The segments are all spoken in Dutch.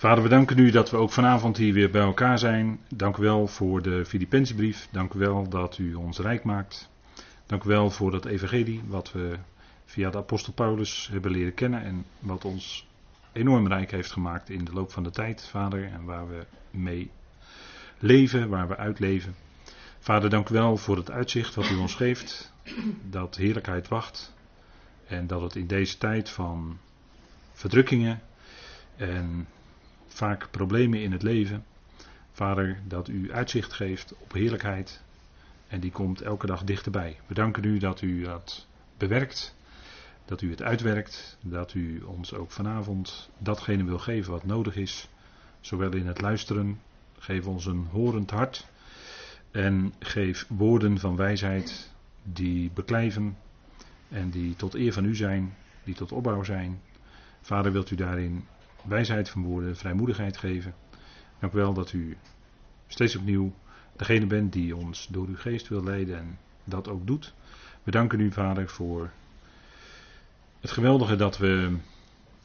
Vader, we danken u dat we ook vanavond hier weer bij elkaar zijn. Dank u wel voor de Filippenzenbrief. Dank u wel dat u ons rijk maakt. Dank u wel voor dat evangelie wat we via de apostel Paulus hebben leren kennen en wat ons enorm rijk heeft gemaakt in de loop van de tijd, Vader, en waar we mee leven, waar we uitleven. Vader, dank u wel voor het uitzicht wat u ons geeft, dat heerlijkheid wacht en dat het in deze tijd van verdrukkingen en vaak problemen in het leven, Vader, dat u uitzicht geeft op heerlijkheid en die komt elke dag dichterbij. We danken u dat u dat bewerkt, dat u het uitwerkt, dat u ons ook vanavond datgene wil geven wat nodig is, zowel in het luisteren, geef ons een horend hart en geef woorden van wijsheid die beklijven en die tot eer van u zijn, die tot opbouw zijn. Vader, wilt u daarin wijsheid van woorden, vrijmoedigheid geven. Dank u wel dat u steeds opnieuw degene bent die ons door uw geest wil leiden en dat ook doet. We danken u, Vader, voor het geweldige dat we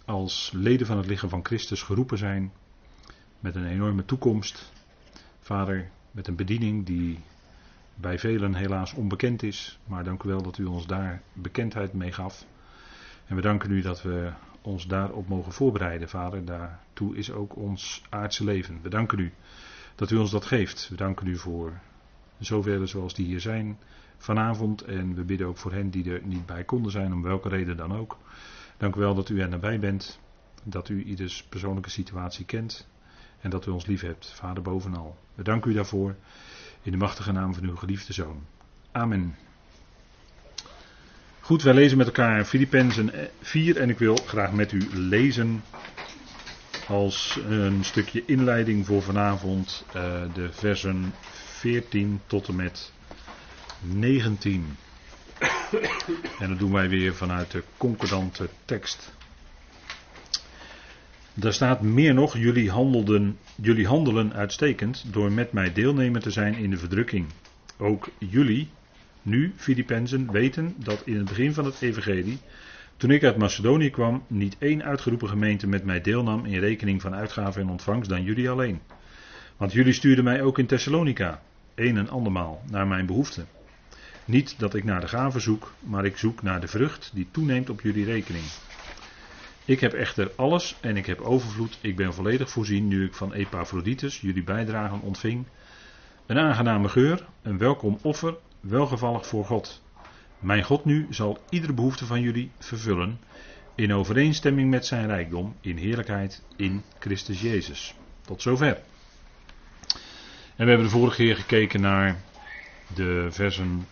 als leden van het lichaam van Christus geroepen zijn met een enorme toekomst. Vader, met een bediening die bij velen helaas onbekend is, maar dank u wel dat u ons daar bekendheid mee gaf. En we danken u dat we ons daarop mogen voorbereiden, Vader. Daartoe is ook ons aardse leven. We danken u dat u ons dat geeft. We danken u voor zoveel zoals die hier zijn vanavond. En we bidden ook voor hen die er niet bij konden zijn, om welke reden dan ook. Dank u wel dat u er nabij bent. Dat u ieders persoonlijke situatie kent. En dat u ons lief hebt, Vader bovenal. We danken u daarvoor. In de machtige naam van uw geliefde zoon. Amen. Goed, wij lezen met elkaar Filippenzen 4 en ik wil graag met u lezen als een stukje inleiding voor vanavond uh, de versen 14 tot en met 19. En dat doen wij weer vanuit de concordante tekst. Daar staat meer nog, jullie, handelden, jullie handelen uitstekend door met mij deelnemer te zijn in de verdrukking. Ook jullie, nu, Filippenzen, weten dat in het begin van het evangelie, toen ik uit Macedonië kwam, niet één uitgeroepen gemeente met mij deelnam in rekening van uitgaven en ontvangst dan jullie alleen. Want jullie stuurden mij ook in Thessalonica, een en andermaal, naar mijn behoeften. Niet dat ik naar de gave zoek, maar ik zoek naar de vrucht die toeneemt op jullie rekening. Ik heb echter alles en ik heb overvloed. Ik ben volledig voorzien nu ik van Epaphroditus jullie bijdragen ontving. Een aangename geur, een welkom offer, welgevallig voor God. Mijn God nu zal iedere behoefte van jullie vervullen in overeenstemming met zijn rijkdom in heerlijkheid in Christus Jezus. Tot zover. En we hebben de vorige keer gekeken naar de versen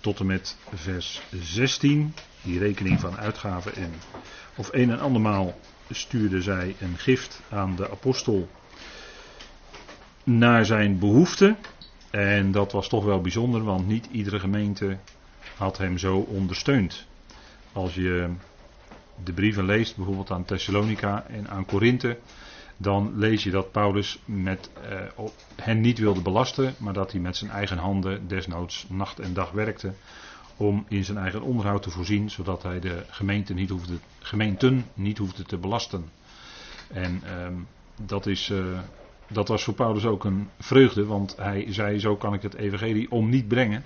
tot en met vers 16, die rekening van uitgaven en of een en andermaal stuurde zij een gift aan de apostel naar zijn behoefte. En dat was toch wel bijzonder, want niet iedere gemeente had hem zo ondersteund. Als je de brieven leest, bijvoorbeeld aan Thessalonica en aan Korinthe, dan lees je dat Paulus met, eh, hen niet wilde belasten, maar dat hij met zijn eigen handen desnoods nacht en dag werkte om in zijn eigen onderhoud te voorzien, zodat hij de gemeente niet hoefde, gemeenten niet hoefde te belasten. En ehm, dat, is, uh, dat was voor Paulus ook een vreugde, want hij zei: Zo kan ik het Evangelie om niet brengen.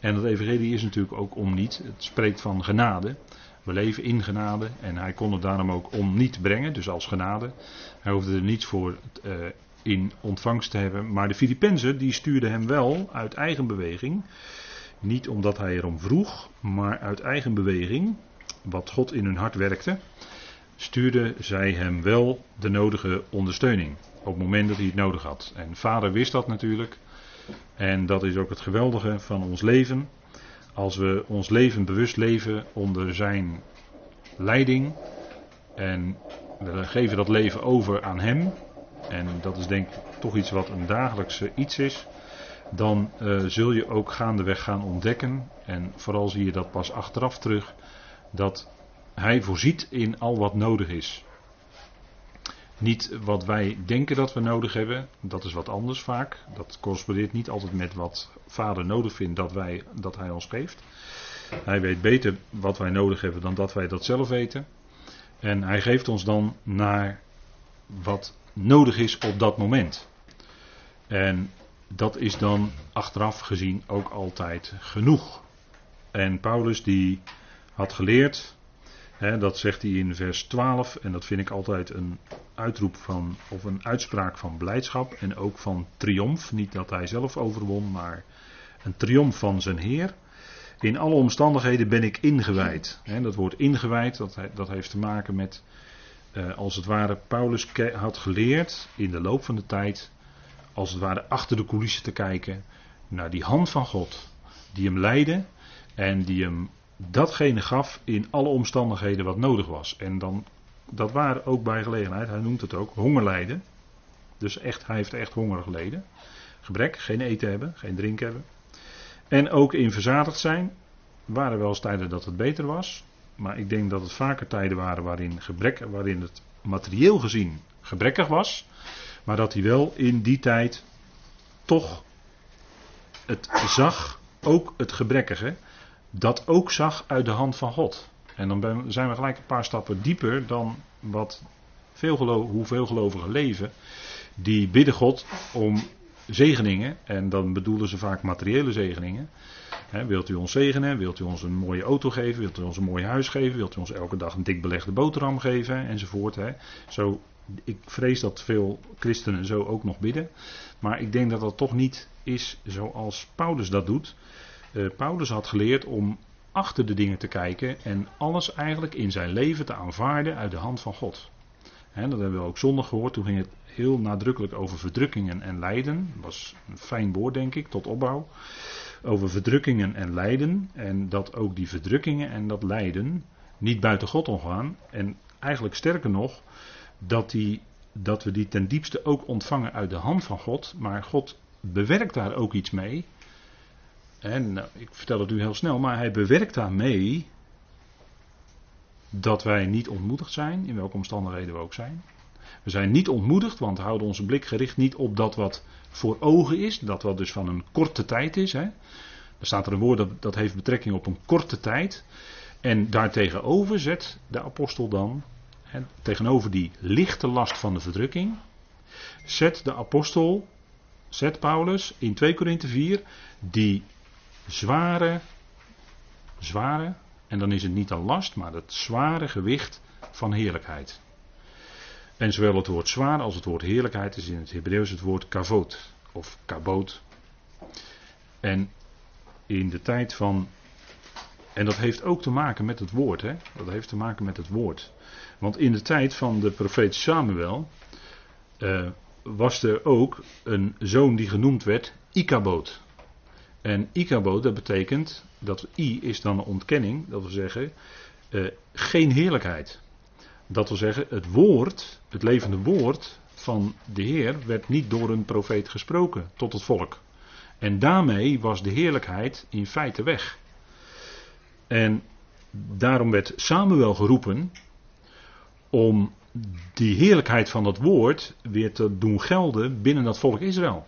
En het Evangelie is natuurlijk ook om niet. Het spreekt van genade. We leven in genade en hij kon het daarom ook om niet brengen, dus als genade. Hij hoefde er niets voor uh, in ontvangst te hebben. Maar de Filippenzen die stuurden hem wel uit eigen beweging. Niet omdat hij erom vroeg, maar uit eigen beweging, wat God in hun hart werkte, stuurde zij hem wel de nodige ondersteuning. Op het moment dat hij het nodig had. En vader wist dat natuurlijk. En dat is ook het geweldige van ons leven. Als we ons leven bewust leven onder zijn leiding. En we geven dat leven over aan hem. En dat is denk ik toch iets wat een dagelijkse iets is dan uh, zul je ook gaandeweg gaan ontdekken, en vooral zie je dat pas achteraf terug, dat hij voorziet in al wat nodig is. Niet wat wij denken dat we nodig hebben, dat is wat anders vaak. Dat correspondeert niet altijd met wat vader nodig vindt dat, wij, dat hij ons geeft. Hij weet beter wat wij nodig hebben dan dat wij dat zelf weten. En hij geeft ons dan naar wat nodig is op dat moment. En dat is dan achteraf gezien ook altijd genoeg. En Paulus die had geleerd, dat zegt hij in vers 12, en dat vind ik altijd een uitroep van, of een uitspraak van blijdschap en ook van triomf. Niet dat hij zelf overwon, maar een triomf van zijn Heer. In alle omstandigheden ben ik ingewijd. Hè, dat woord ingewijd, dat, dat heeft te maken met, uh, als het ware, Paulus had geleerd in de loop van de tijd, als het ware achter de coulissen te kijken naar die hand van God, die hem leidde en die hem datgene gaf in alle omstandigheden wat nodig was. En dan, dat waren ook bij gelegenheid, hij noemt het ook, hongerlijden. Dus echt, hij heeft echt honger geleden. Gebrek, geen eten hebben, geen drinken hebben. En ook in verzadigd zijn. Waren wel eens tijden dat het beter was. Maar ik denk dat het vaker tijden waren waarin, gebrek, waarin het materieel gezien gebrekkig was. Maar dat hij wel in die tijd toch het zag, ook het gebrekkige dat ook zag uit de hand van God. En dan zijn we gelijk een paar stappen dieper dan wat veel hoe veel gelovigen leven. Die bidden God om zegeningen. En dan bedoelen ze vaak materiële zegeningen. wilt u ons zegenen? Wilt u ons een mooie auto geven? Wilt u ons een mooi huis geven? Wilt u ons elke dag een dik belegde boterham geven? Enzovoort. Zo, ik vrees dat veel christenen zo ook nog bidden. Maar ik denk dat dat toch niet is zoals Paulus dat doet. Uh, Paulus had geleerd om achter de dingen te kijken en alles eigenlijk in zijn leven te aanvaarden uit de hand van God. Dat hebben we ook zondag gehoord. Toen ging het heel nadrukkelijk over verdrukkingen en lijden. Dat was een fijn woord, denk ik, tot opbouw. Over verdrukkingen en lijden. En dat ook die verdrukkingen en dat lijden niet buiten God omgaan. En eigenlijk sterker nog, dat, die, dat we die ten diepste ook ontvangen uit de hand van God. Maar God bewerkt daar ook iets mee. En nou, ik vertel het u heel snel, maar hij bewerkt daarmee dat wij niet ontmoedigd zijn, in welke omstandigheden we ook zijn. We zijn niet ontmoedigd, want we houden onze blik gericht niet op dat wat voor ogen is, dat wat dus van een korte tijd is. Hè. Er staat er een woord dat, dat heeft betrekking op een korte tijd. En daartegenover zet de apostel dan, hè, tegenover die lichte last van de verdrukking, zet de apostel, zet Paulus in 2 Korinthe 4, die zware, zware, en dan is het niet een last, maar het zware gewicht van heerlijkheid. En zowel het woord zwaar als het woord heerlijkheid is in het Hebreeuws het woord kavot of kaboot. En in de tijd van. En dat heeft ook te maken met het woord, hè? Dat heeft te maken met het woord. Want in de tijd van de profeet Samuel. Uh, was er ook een zoon die genoemd werd Ikaboot. En Ikaboot, dat betekent. Dat I is dan een ontkenning, dat wil zeggen. Uh, geen heerlijkheid. Dat wil zeggen, het woord, het levende woord van de Heer werd niet door een profeet gesproken tot het volk. En daarmee was de heerlijkheid in feite weg. En daarom werd Samuel geroepen om die heerlijkheid van dat woord weer te doen gelden binnen dat volk Israël.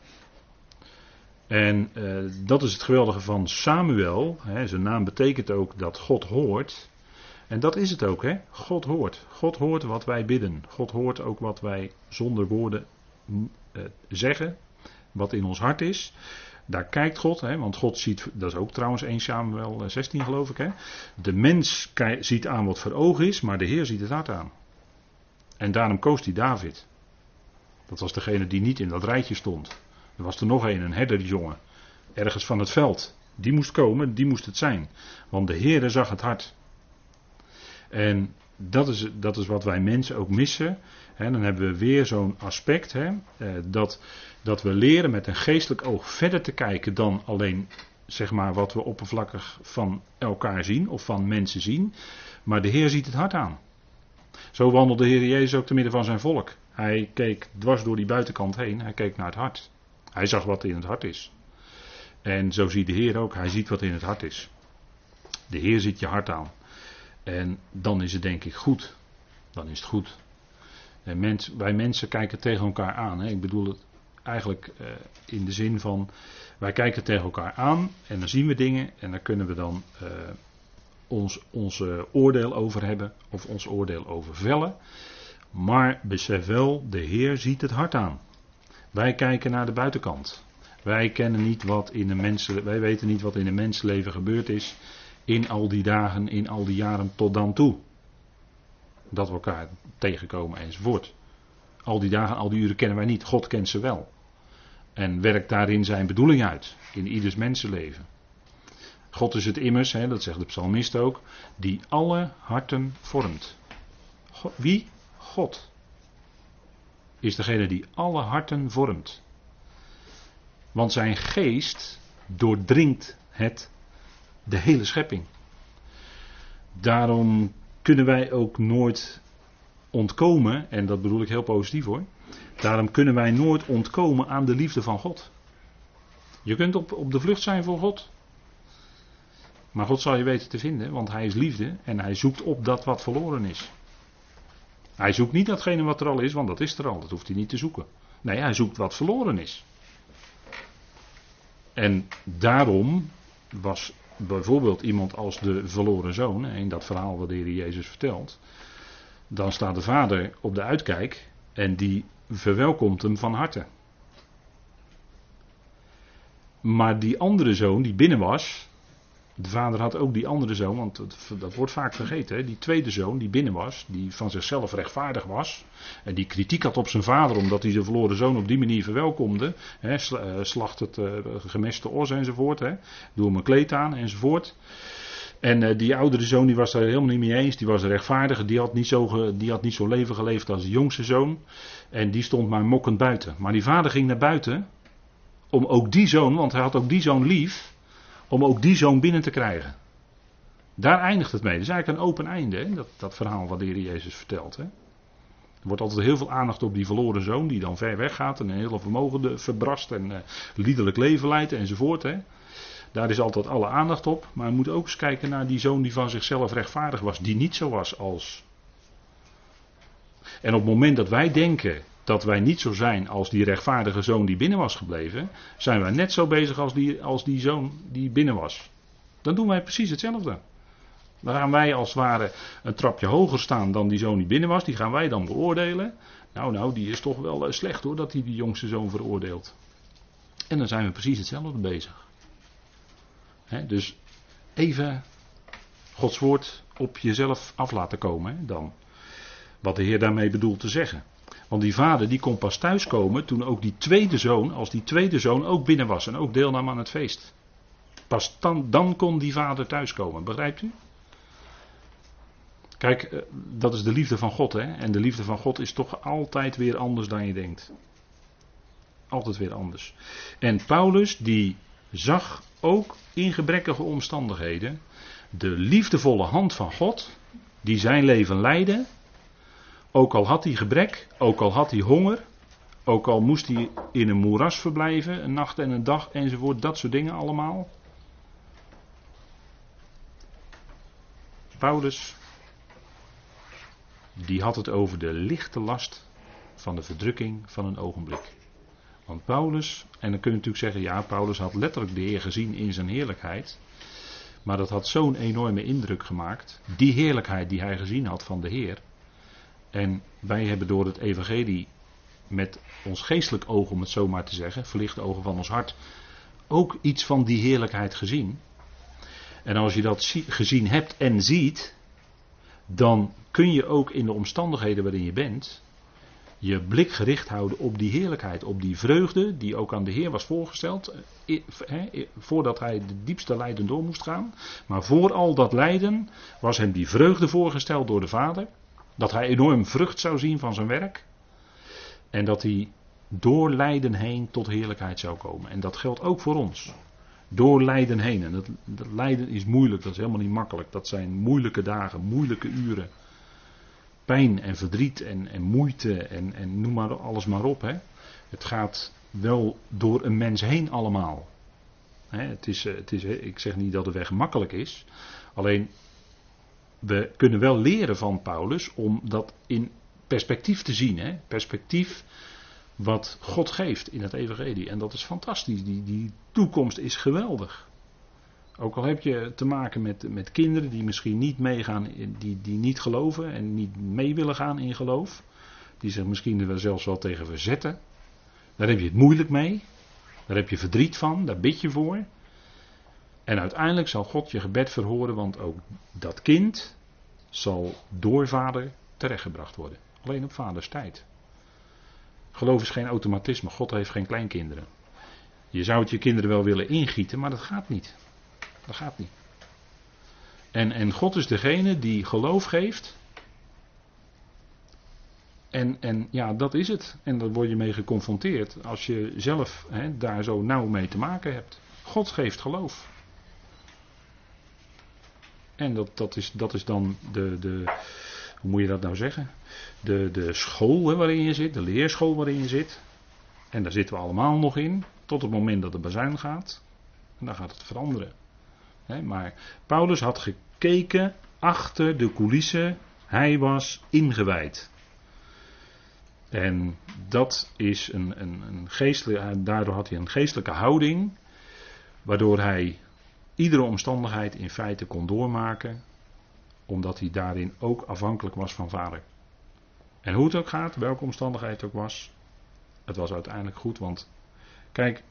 En uh, dat is het geweldige van Samuel. Hè, zijn naam betekent ook dat God hoort. En dat is het ook, hè? God hoort. God hoort wat wij bidden. God hoort ook wat wij zonder woorden uh, zeggen. Wat in ons hart is. Daar kijkt God, hè, want God ziet, dat is ook trouwens 1 Samuel 16 eh, geloof ik. Hè. De mens ziet aan wat voor ogen is, maar de Heer ziet het hart aan. En daarom koos hij David. Dat was degene die niet in dat rijtje stond. Er was er nog een, een herderjongen. Ergens van het veld. Die moest komen, die moest het zijn. Want de Heer zag het hart. En dat is, dat is wat wij mensen ook missen. dan hebben we weer zo'n aspect. eh, dat, dat we leren met een geestelijk oog verder te kijken dan alleen zeg maar, wat we oppervlakkig van elkaar zien of van mensen zien. Maar de Heer ziet het hart aan. Zo wandelde de Heer Jezus ook te midden van zijn volk. Hij keek dwars door die buitenkant heen. Hij keek naar het hart. Hij zag wat in het hart is. En zo ziet de Heer ook. Hij ziet wat in het hart is. De Heer ziet je hart aan. En dan is het denk ik goed. Dan is het goed. En mens, wij mensen kijken tegen elkaar aan. Hè. Ik bedoel het eigenlijk uh, in de zin van. Wij kijken tegen elkaar aan en dan zien we dingen en daar kunnen we dan uh, ons, ons oordeel over hebben of ons oordeel over vellen. Maar besef wel, de Heer ziet het hart aan. Wij kijken naar de buitenkant. Wij kennen niet wat in de mensen, wij weten niet wat in een mensenleven gebeurd is in al die dagen, in al die jaren tot dan toe. Dat we elkaar tegenkomen enzovoort. Al die dagen, al die uren kennen wij niet. God kent ze wel. En werkt daarin zijn bedoeling uit. In ieders mensenleven. God is het immers, hè, dat zegt de psalmist ook, die alle harten vormt. wie? God. Is degene die alle harten vormt. Want zijn geest doordringt het, de hele schepping. Daarom kunnen wij ook nooit ontkomen, en dat bedoel ik heel positief hoor. Daarom kunnen wij nooit ontkomen aan de liefde van God. Je kunt op, op de vlucht zijn voor God. Maar God zal je weten te vinden, want Hij is liefde en Hij zoekt op dat wat verloren is. Hij zoekt niet datgene wat er al is, want dat is er al, dat hoeft hij niet te zoeken. Nee, Hij zoekt wat verloren is. En daarom was bijvoorbeeld iemand als de verloren zoon, in dat verhaal wat de Heer Jezus vertelt, dan staat de vader op de uitkijk en die verwelkomt hem van harte. Maar die andere zoon die binnen was, de vader had ook die andere zoon, want dat, wordt vaak vergeten. Hè? Die tweede zoon die binnen was, die van zichzelf rechtvaardig was. En die kritiek had op zijn vader omdat hij zijn verloren zoon op die manier verwelkomde. Hè? Eh, slacht het uh, gemeste os enzovoort. Hè? Doe hem een kleed aan enzovoort. En uh, die oudere zoon die was daar helemaal niet mee eens. Die was rechtvaardig. Die had, niet zo die had niet zo leven geleefd als de jongste zoon. En die stond maar mokkend buiten. Maar die vader ging naar buiten. Om ook die zoon, want hij had ook die zoon lief om ook die zoon binnen te krijgen. Daar eindigt het mee. Dat is eigenlijk een open einde, hè? Dat, dat verhaal wat de Heer Jezus vertelt. Hè? Er wordt altijd heel veel aandacht op die verloren zoon die dan ver weg gaat en een hele vermogen verbrast en uh, liederlijk leven leidt enzovoort. Hè? Daar is altijd alle aandacht op. Maar we moeten ook eens kijken naar die zoon die van zichzelf rechtvaardig was, die niet zo was als. En op het moment dat wij denken dat wij niet zo zijn als die rechtvaardige zoon die binnen was gebleven, zijn wij net zo bezig als die, als die zoon die binnen was. Dan doen wij precies hetzelfde. Dan gaan wij als het ware een trapje hoger staan dan die zoon die binnen was. Die gaan wij dan beoordelen. Nou, nou, die is toch wel eh, slecht hoor, dat hij die jongste zoon veroordeelt. En dan zijn we precies hetzelfde bezig. dus even Gods woord op jezelf af laten komen dan. Wat de Heer daarmee bedoelt te zeggen. Want die vader die kon pas thuiskomen toen ook die tweede zoon, als die tweede zoon ook binnen was en ook deelnam aan het feest. Pas dan, dan kon die vader thuiskomen, begrijpt u? Kijk, eh, dat is de liefde van God, hè? En de liefde van God is toch altijd weer anders dan je denkt. Altijd weer anders. En Paulus, die zag ook in gebrekkige omstandigheden de liefdevolle hand van God, die zijn leven leidde ook al had hij gebrek, ook al had hij honger, ook al moest hij in een moeras verblijven, een nacht en een dag enzovoort, dat soort dingen allemaal. Paulus, die had het over de lichte last van de verdrukking van een ogenblik. Want Paulus, en dan kun je natuurlijk zeggen, ja, Paulus had letterlijk de Heer gezien in zijn heerlijkheid. Maar dat had zo'n enorme indruk gemaakt. Die heerlijkheid die hij gezien had van de Heer. En wij hebben door het evangelie met ons geestelijk oog, om het zo maar te zeggen, verlichte ogen van ons hart, ook iets van die heerlijkheid gezien. En als je dat gezien hebt en ziet, dan kun je ook in de omstandigheden waarin je bent, je blik gericht houden op die heerlijkheid, op die vreugde die ook aan de Heer was voorgesteld, eh, voordat hij de diepste lijden door moest gaan. Maar voor al dat lijden was hem die vreugde voorgesteld door de Vader. Dat hij enorm vrucht zou zien van zijn werk. En dat hij door lijden heen tot heerlijkheid zou komen. En dat geldt ook voor ons. Door lijden heen. En dat, lijden is moeilijk, dat is helemaal niet makkelijk. Dat zijn moeilijke dagen, moeilijke uren. Pijn en verdriet en, en moeite en, en noem maar alles maar op. Hè. Het gaat wel door een mens heen allemaal. het is, eh, het is, ik zeg niet dat de weg makkelijk is. Alleen we kunnen wel leren van Paulus om dat in perspectief te zien. Hè? Perspectief wat God geeft in het Evangelie. En dat is fantastisch. Die, die toekomst is geweldig. Ook al heb je te maken met, met kinderen die misschien niet meegaan, die, die niet geloven en niet mee willen gaan in geloof. die zich misschien er zelfs wel tegen verzetten. Daar heb je het moeilijk mee. Daar heb je verdriet van, daar bid je voor. En uiteindelijk zal God je gebed verhoren, want ook dat kind zal door vader terechtgebracht worden. Alleen op vaders tijd. Geloof is geen automatisme. God heeft geen kleinkinderen. Je zou het je kinderen wel willen ingieten, maar dat gaat niet. Dat gaat niet. En, en God is degene die geloof geeft. En, en ja, dat is het. En daar word je mee geconfronteerd als je zelf hè, daar zo nauw mee te maken hebt. God geeft geloof. En dat, dat, is, dat is dan de, de, hoe moet je dat nou zeggen? De, de school hè, waarin je zit, de leerschool waarin je zit. En daar zitten we allemaal nog in, tot het moment dat de bazuin gaat. En dan gaat het veranderen. maar Paulus had gekeken achter de coulissen, hij was ingewijd. En dat is een, een, een geestelijke, daardoor had hij een geestelijke houding, waardoor hij iedere omstandigheid in feite kon doormaken, omdat hij daarin ook afhankelijk was van vader. En hoe het ook gaat, welke omstandigheid ook was, het was uiteindelijk goed, want kijk,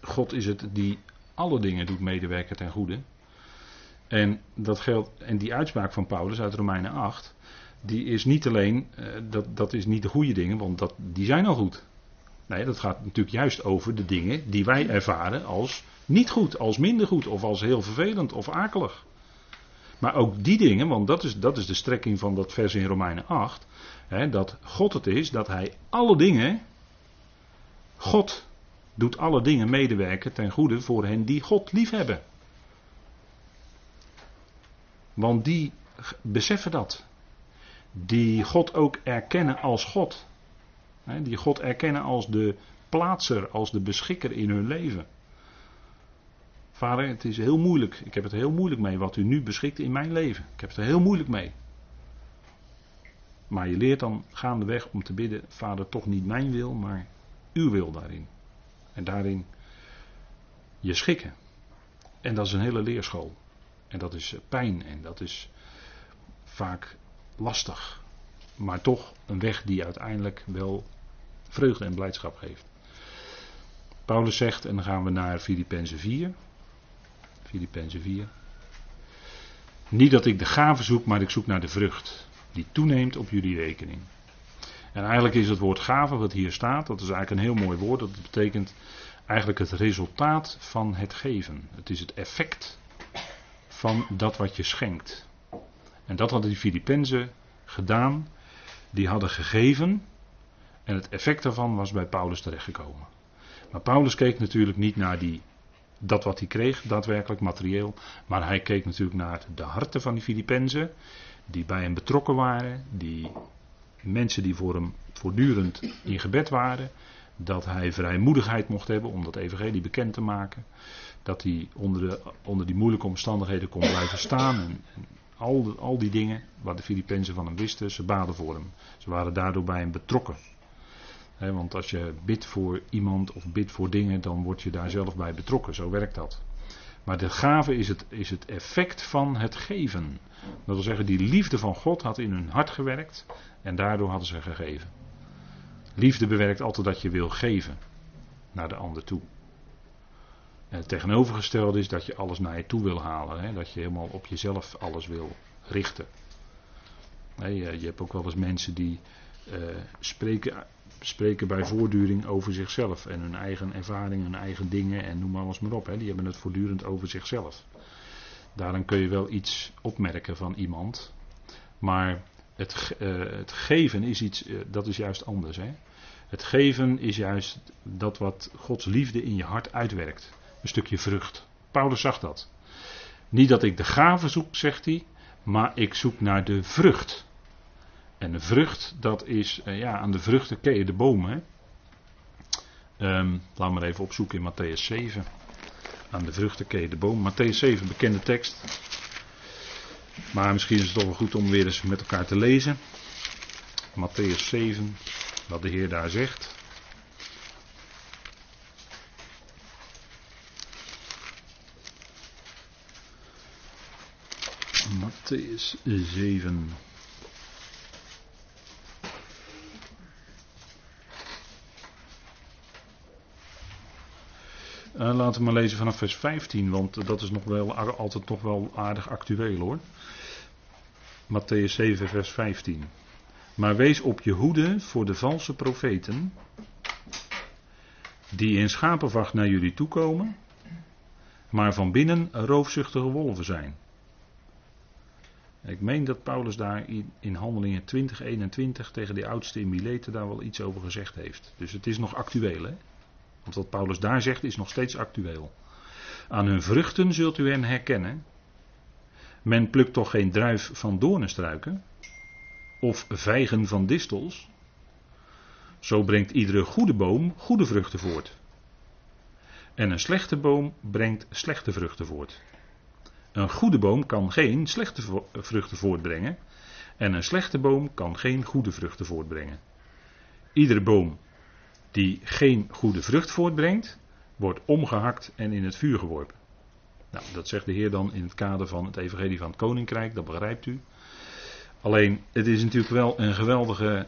God is het die alle dingen doet medewerken ten goede. En dat geldt, en die uitspraak van Paulus uit Romeinen 8, die is niet alleen, eh, dat, dat is niet de goede dingen, want dat, die zijn al goed. Nee, dat gaat natuurlijk juist over de dingen die wij ervaren als niet goed, als minder goed, of als heel vervelend of akelig. Maar ook die dingen, want dat is, dat is de strekking van dat vers in Romeinen 8, hè, dat God het is, dat Hij alle dingen, God doet alle dingen medewerken ten goede voor hen die God liefhebben. Want die beseffen dat. Die God ook erkennen als God. Die God erkennen als de plaatser, als de beschikker in hun leven. Vader, het is heel moeilijk. Ik heb het heel moeilijk mee wat u nu beschikt in mijn leven. Ik heb het er heel moeilijk mee. Maar je leert dan gaandeweg om te bidden, Vader, toch niet mijn wil, maar uw wil daarin. En daarin je schikken. En dat is een hele leerschool. En dat is pijn en dat is vaak lastig. Maar toch een weg die uiteindelijk wel vreugde en blijdschap geeft. Paulus zegt, en dan gaan we naar Filippenzen 4. Filippenzen 4. Niet dat ik de gave zoek, maar ik zoek naar de vrucht. Die toeneemt op jullie rekening. En eigenlijk is het woord gave wat hier staat, dat is eigenlijk een heel mooi woord. Dat betekent eigenlijk het resultaat van het geven. Het is het effect van dat wat je schenkt. En dat hadden die Filippenzen gedaan. Die hadden gegeven. En het effect daarvan was bij Paulus terechtgekomen. Maar Paulus keek natuurlijk niet naar die, dat wat hij kreeg, daadwerkelijk materieel. Maar hij keek natuurlijk naar de harten van die Filippenzen. Die bij hem betrokken waren. Die mensen die voor hem voortdurend in gebed waren. Dat hij vrijmoedigheid mocht hebben om dat evangelie bekend te maken. Dat hij onder, de, onder die moeilijke omstandigheden kon blijven staan. En, al, al die dingen waar de Filippenzen van hem wisten, ze baden voor hem. Ze waren daardoor bij hem betrokken. Want als je bidt voor iemand of bidt voor dingen, dan word je daar zelf bij betrokken. Zo werkt dat. Maar de gave is het, is het effect van het geven. Dat wil zeggen, die liefde van God had in hun hart gewerkt en daardoor hadden ze gegeven. Liefde bewerkt altijd dat je wil geven naar de ander toe. En het tegenovergestelde is dat je alles naar je toe wil halen. Dat je helemaal op jezelf alles wil richten. je, je, hebt ook wel eens mensen die uh, spreken, spreken bij voortduring over zichzelf. En hun eigen ervaringen, hun eigen dingen en noem maar eens maar op. Hè? Die hebben het voortdurend over zichzelf. Daarom kun je wel iets opmerken van iemand. Maar het, uh, het geven is iets, uh, dat is juist anders. Hè? Het geven is juist dat wat Gods liefde in je hart uitwerkt een stukje vrucht. Paulus zag dat. Niet dat ik de gave zoek, zegt hij, maar ik zoek naar de vrucht. En de vrucht, dat is, eh, ja, aan de vruchten ken je de bomen. Hè? Um, laat maar even opzoeken in Matthäus 7. Aan de vruchten ken je de boom. Matthäus 7, bekende tekst. Maar misschien is het toch wel goed om weer eens met elkaar te lezen. Matthäus 7, wat de Heer daar zegt. Matthäus 7. Uh, laten we maar lezen vanaf vers 15, want dat is nog wel, altijd nog wel aardig actueel hoor. Matthäus 7, vers 15. Maar wees op je hoede voor de valse profeten, die in schapenvacht naar jullie toekomen, maar van binnen roofzuchtige wolven zijn. Ik meen dat Paulus daar in, Handelingen 2021 tegen de oudste in Mileten daar wel iets over gezegd heeft. Dus het is nog actueel hè. Want wat Paulus daar zegt is nog steeds actueel. Aan hun vruchten zult u hen herkennen. Men plukt toch geen druif van doornenstruiken? Of vijgen van distels? Zo brengt iedere goede boom goede vruchten voort. En een slechte boom brengt slechte vruchten voort. Een goede boom kan geen slechte vruchten voortbrengen. En een slechte boom kan geen goede vruchten voortbrengen. Iedere boom die geen goede vrucht voortbrengt, wordt omgehakt en in het vuur geworpen. Nou, dat zegt de Heer dan in het kader van het Evangelie van het Koninkrijk, dat begrijpt u. Alleen, het is natuurlijk wel een geweldige,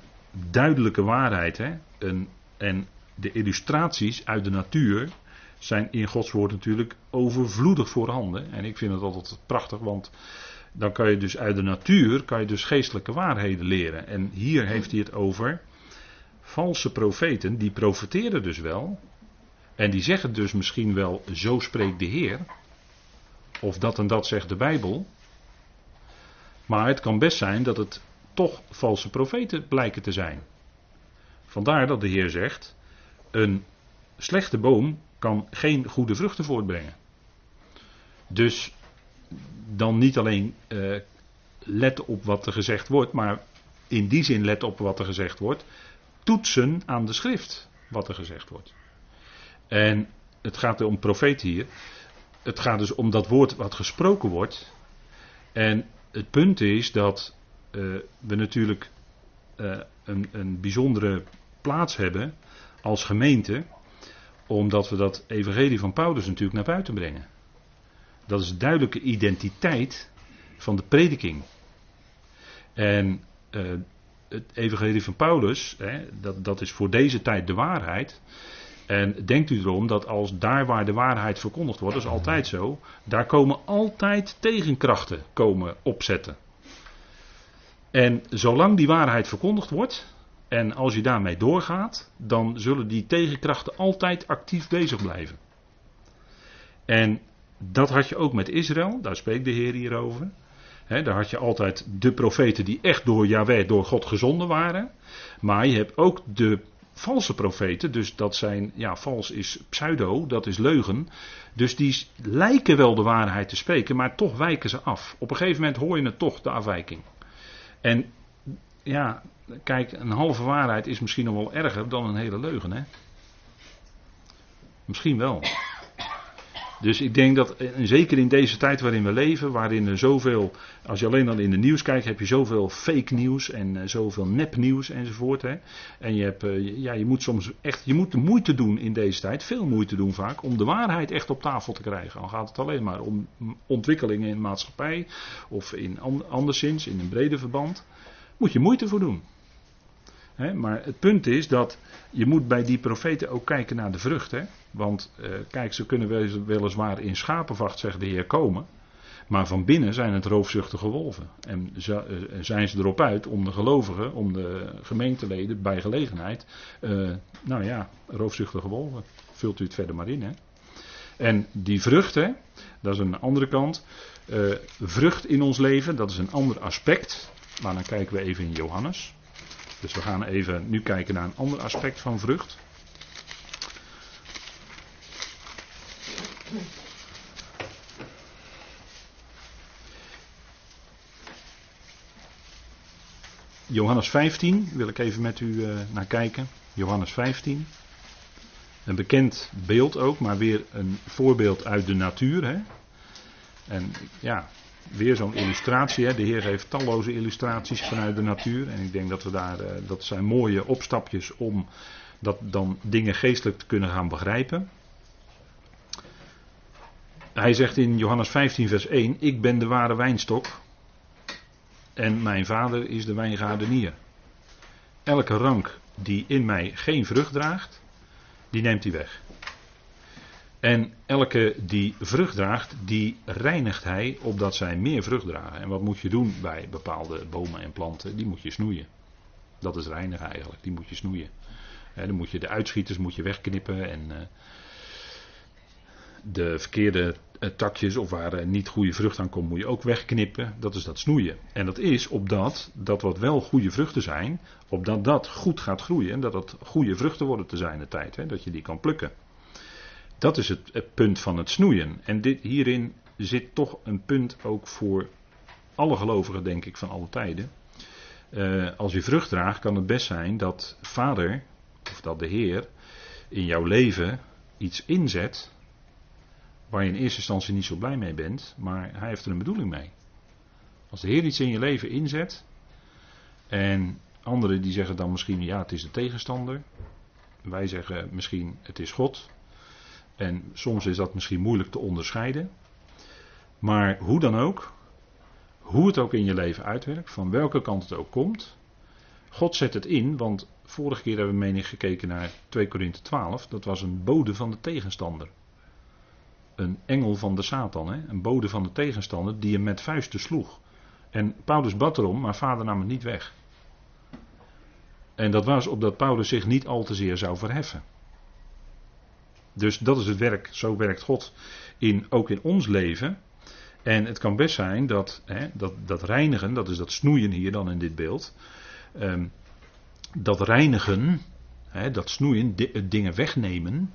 duidelijke waarheid. Hè? Een, en de illustraties uit de natuur zijn in Gods woord natuurlijk overvloedig voorhanden. En ik vind het altijd prachtig, want dan kan je dus uit de natuur kan je dus geestelijke waarheden leren. En hier heeft hij het over valse profeten, die profeteren dus wel. En die zeggen dus misschien wel, zo spreekt de Heer. Of dat en dat zegt de Bijbel. Maar het kan best zijn dat het toch valse profeten blijken te zijn. Vandaar dat de Heer zegt: een slechte boom kan geen goede vruchten voortbrengen. Dus dan niet alleen uh, let op wat er gezegd wordt, maar in die zin let op wat er gezegd wordt toetsen aan de schrift wat er gezegd wordt. En het gaat om profeet hier. Het gaat dus om dat woord wat gesproken wordt. En het punt is dat uh, we natuurlijk uh, een, een bijzondere plaats hebben als gemeente, omdat we dat evangelie van Paulus natuurlijk naar buiten brengen. Dat is de duidelijke identiteit van de prediking. En uh, het evangelie van Paulus, hè, dat, dat is voor deze tijd de waarheid. En denkt u erom dat als daar waar de waarheid verkondigd wordt, dat is altijd zo, daar komen altijd tegenkrachten komen opzetten. En zolang die waarheid verkondigd wordt, en als je daarmee doorgaat, dan zullen die tegenkrachten altijd actief bezig blijven. En dat had je ook met Israël, daar spreekt de Heer hier daar had je altijd de profeten die echt door Yahweh, door God gezonden waren. Maar je hebt ook de valse profeten, dus dat zijn, ja, vals is pseudo, dat is leugen. Dus die lijken wel de waarheid te spreken, maar toch wijken ze af. Op een gegeven moment hoor je het toch, de afwijking. En ja, kijk, een halve waarheid is misschien nog wel erger dan een hele leugen, hè? Misschien wel. Dus ik denk dat, eh, zeker in deze tijd waarin we leven, waarin er zoveel, als je alleen al in de nieuws kijkt, heb je zoveel fake nieuws en uh, zoveel nepnieuws enzovoort. Hè. En je, hebt, uh, ja, je moet soms echt, je moet de moeite doen in deze tijd, veel moeite doen vaak, om de waarheid echt op tafel te krijgen. Dan gaat het alleen maar om ontwikkelingen in de maatschappij of in anderszins, in een breder verband. Moet je moeite voor doen. Maar het punt is dat je moet bij die profeten ook kijken naar de vrucht. Want uh, kijk, ze kunnen weliswaar in schapenvacht, zegt de Heer, komen. Maar van binnen zijn het roofzuchtige wolven. En uh, zijn ze erop uit om de gelovigen, om de gemeenteleden bij gelegenheid. Uh, nou ja, roofzuchtige wolven. Vult u het verder maar in. En die vrucht, hè, dat is een andere kant. vrucht in ons leven, dat is een ander aspect. Maar dan kijken we even in Johannes. Dus we gaan even nu kijken naar een ander aspect van vrucht. Johannes 15 wil ik even met u uh, naar kijken. Johannes 15. Een bekend beeld ook, maar weer een voorbeeld uit de natuur. Hè? En ja, weer zo'n illustratie. Hè. De Heer heeft talloze illustraties vanuit de natuur. En ik denk dat we daar, uh, dat zijn mooie opstapjes om dat dan dingen geestelijk te kunnen gaan begrijpen. Hij zegt in Johannes 15, vers 1: Ik ben de ware wijnstok. En mijn vader is de wijngaardenier. Elke rank die in mij geen vrucht draagt, die neemt hij weg. En elke die vrucht draagt, die reinigt hij opdat zij meer vrucht dragen. En wat moet je doen bij bepaalde bomen en planten? Die moet je snoeien. Dat is reinigen eigenlijk, die moet je snoeien. dan moet je de uitschieters moet je wegknippen en uh, de verkeerde uh, takjes of waar uh, niet goede vrucht aan komt, moet je ook wegknippen. Dat is dat snoeien. En dat is opdat dat wat wel goede vruchten zijn, opdat dat goed gaat groeien en dat het goede vruchten worden te zijn de tijd. Dat je die kan plukken. Dat is het, punt van het snoeien. En dit, hierin zit toch een punt ook voor alle gelovigen, denk ik, van alle tijden. Uh, als je vrucht draagt, kan het best zijn dat Vader, of dat de Heer, in jouw leven iets inzet. waar je in eerste instantie niet zo blij mee bent, maar Hij heeft er een bedoeling mee. Als de Heer iets in je leven inzet. en anderen die zeggen dan misschien, ja, het is de tegenstander. Wij zeggen misschien, het is God. En soms is dat misschien moeilijk te onderscheiden. Maar hoe dan ook, hoe het ook in je leven uitwerkt, van welke kant het ook komt, God zet het in, want vorige keer hebben we menig gekeken naar 2 Korinthe 12, dat was een bode van de tegenstander. Een engel van de Satan, hè? een bode van de tegenstander die hem met vuisten sloeg. En Paulus bad erom, maar vader nam het niet weg. En dat was opdat Paulus zich niet al te zeer zou verheffen. Dus dat is het werk, zo werkt God in, ook in ons leven. En het kan best zijn dat, hè, dat dat reinigen, dat is dat snoeien hier dan in dit beeld. Um, dat reinigen, hè, dat snoeien, dingen wegnemen.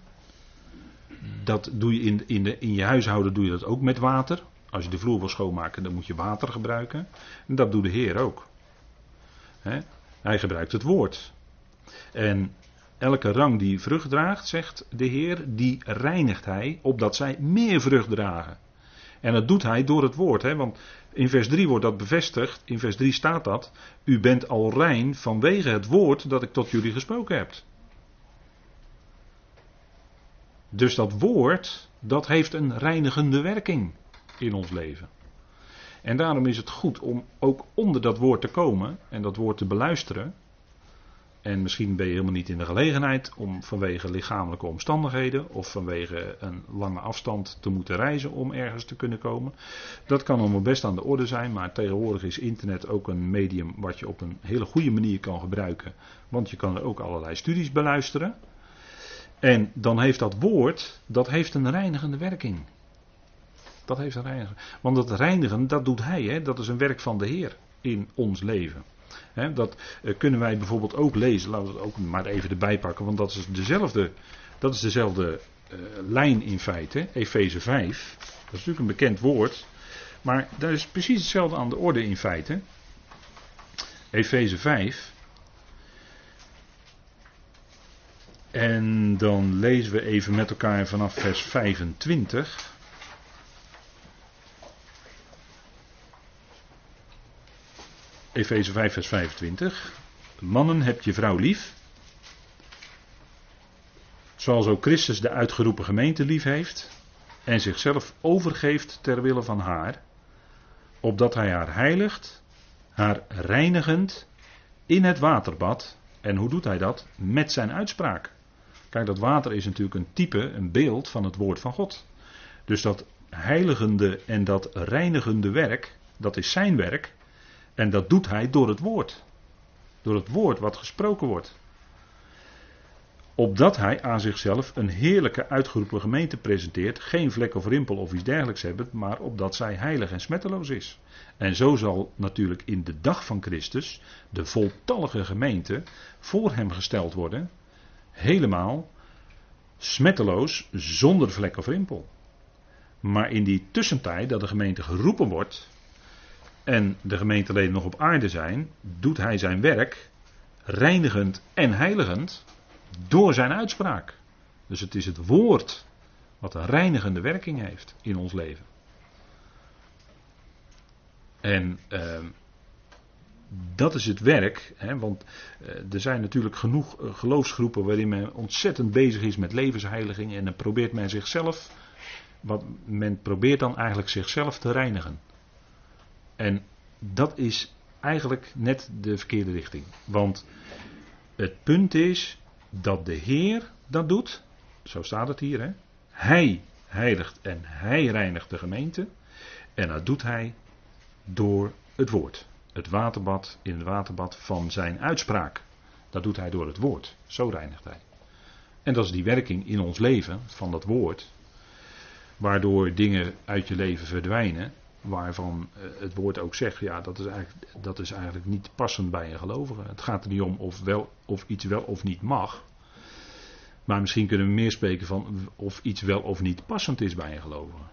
Dat doe je in, in, de, in je huishouden doe je dat ook met water. Als je de vloer wil schoonmaken, dan moet je water gebruiken. En dat doet de Heer ook. Hè? Hij gebruikt het woord. En elke rang die vrucht draagt, zegt de Heer, die reinigt hij, opdat zij meer vrucht dragen. En dat doet hij door het woord, hè, want in vers 3 wordt dat bevestigd, in vers 3 staat dat, u bent al rein vanwege het woord dat ik tot jullie gesproken heb. Dus dat woord, dat heeft een reinigende werking in ons leven. En daarom is het goed om ook onder dat woord te komen en dat woord te beluisteren. En misschien ben je helemaal niet in de gelegenheid om vanwege lichamelijke omstandigheden of vanwege een lange afstand te moeten reizen om ergens te kunnen komen. Dat kan allemaal best aan de orde zijn, maar tegenwoordig is internet ook een medium wat je op een hele goede manier kan gebruiken. Want je kan er ook allerlei studies beluisteren. En dan heeft dat woord, dat heeft een reinigende werking. Dat heeft een reinigende. Want dat reinigen, dat doet hij, hè? dat is een werk van de Heer in ons leven dat uh, kunnen wij bijvoorbeeld ook lezen. Laten we het ook maar even erbij pakken, want dat is dezelfde, dat is dezelfde uh, lijn in feite. Efeze 5. Dat is natuurlijk een bekend woord. Maar daar is precies hetzelfde aan de orde in feite. Efeze 5. En dan lezen we even met elkaar vanaf vers 25. Efeze 5, vers 25. Mannen, heb je vrouw lief. Zoals ook Christus de uitgeroepen gemeente lief heeft. En zichzelf overgeeft ter wille van haar. Opdat hij haar heiligt, haar reinigend in het waterbad. En hoe doet hij dat? Met zijn uitspraak. Kijk, dat water is natuurlijk een type, een beeld van het woord van God. Dus dat heiligende en dat reinigende werk, dat is zijn werk. En dat doet hij door het woord. Door het woord wat gesproken wordt. Opdat hij aan zichzelf een heerlijke uitgeroepen gemeente presenteert, geen vlek of rimpel of iets dergelijks hebben, maar opdat zij heilig en smetteloos is. En zo zal natuurlijk in de dag van Christus de voltallige gemeente voor hem gesteld worden, helemaal smetteloos, zonder vlek of rimpel. Maar in die tussentijd dat de gemeente geroepen wordt, en de gemeenteleden nog op aarde zijn, doet hij zijn werk reinigend en heiligend door zijn uitspraak. Dus het is het woord wat een reinigende werking heeft in ons leven. En uh, dat is het werk, hè, want uh, er zijn natuurlijk genoeg uh, geloofsgroepen waarin men ontzettend bezig is met levensheiliging en dan probeert men zichzelf, wat men probeert dan eigenlijk zichzelf te reinigen. En dat is eigenlijk net de verkeerde richting. Want het punt is dat de Heer dat doet. Zo staat het hier. Hè? Hij heiligt en hij reinigt de gemeente. En dat doet hij door het woord. Het waterbad in het waterbad van zijn uitspraak. Dat doet hij door het woord. Zo reinigt hij. En dat is die werking in ons leven van dat woord. Waardoor dingen uit je leven verdwijnen. Waarvan eh, het woord ook zegt, ja, dat is, eigenlijk, dat is eigenlijk niet passend bij een gelovige. Het gaat er niet om of, wel, of iets wel of niet mag. Maar misschien kunnen we meer spreken van of iets wel of niet passend is bij een gelovige.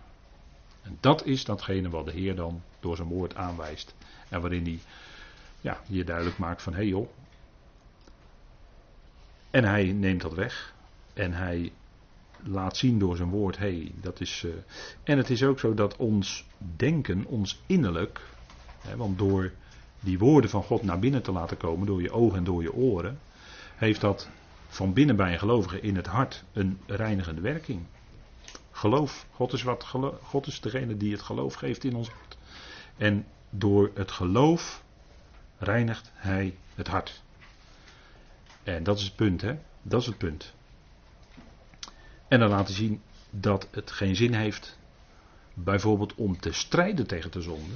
En dat is datgene wat de Heer dan door zijn woord aanwijst. En waarin hij ja, je duidelijk maakt van hé hey joh. En hij neemt dat weg. En hij laat zien door zijn woord, hey, dat is. Uh, en het is ook zo dat ons denken, ons innerlijk, hè, want door die woorden van God naar binnen te laten komen, door je ogen en door je oren, heeft dat van binnen bij een gelovige in het hart een reinigende werking. Geloof, God is, wat, God is degene die het geloof geeft in ons hart. En door het geloof reinigt Hij het hart. En dat is het punt, hè? Dat is het punt. En dan laten zien dat het geen zin heeft, bijvoorbeeld om te strijden tegen de zonde,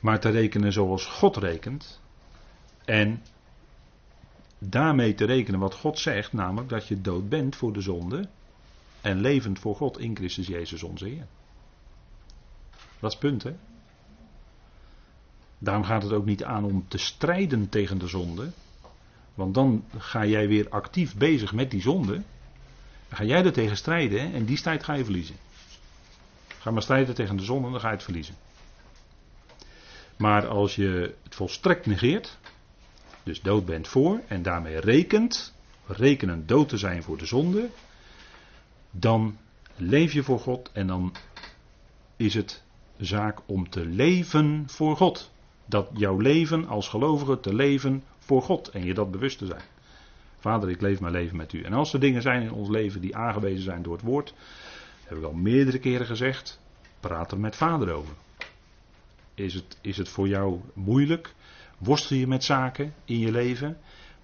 maar te rekenen zoals God rekent. En daarmee te rekenen wat God zegt, namelijk dat je dood bent voor de zonde en levend voor God in Christus Jezus onze Heer. Dat is het punt, hè? Daarom gaat het ook niet aan om te strijden tegen de zonde. Want dan ga jij weer actief bezig met die zonde. Ga jij er tegen strijden en die strijd ga je verliezen. Ga maar strijden tegen de zonde en dan ga je het verliezen. Maar als je het volstrekt negeert, dus dood bent voor en daarmee rekent, rekenen dood te zijn voor de zonde, dan leef je voor God en dan is het zaak om te leven voor God. Dat jouw leven als gelovige te leven voor God en je dat bewust te zijn. Vader, ik leef mijn leven met u. En als er dingen zijn in ons leven die aangewezen zijn door het woord, heb ik al meerdere keren gezegd, praat er met vader over. Is het, is het voor jou moeilijk? Worstel je met zaken in je leven?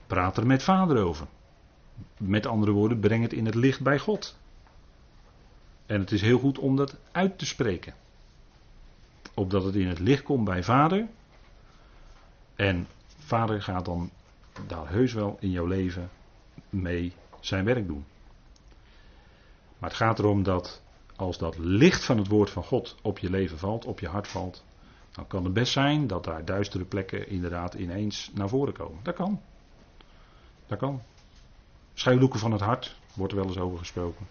Praat er met vader over. Met andere woorden, breng het in het licht bij God. En het is heel goed om dat uit te spreken. Opdat het in het licht komt bij vader. En vader gaat dan daar heus wel in jouw leven mee zijn werk doen. Maar het gaat erom dat als dat licht van het woord van God op je leven valt, op je hart valt, dan kan het best zijn dat daar duistere plekken inderdaad ineens naar voren komen. Dat kan. Dat kan. Schuilhoeken van het hart, wordt er wel eens over gesproken.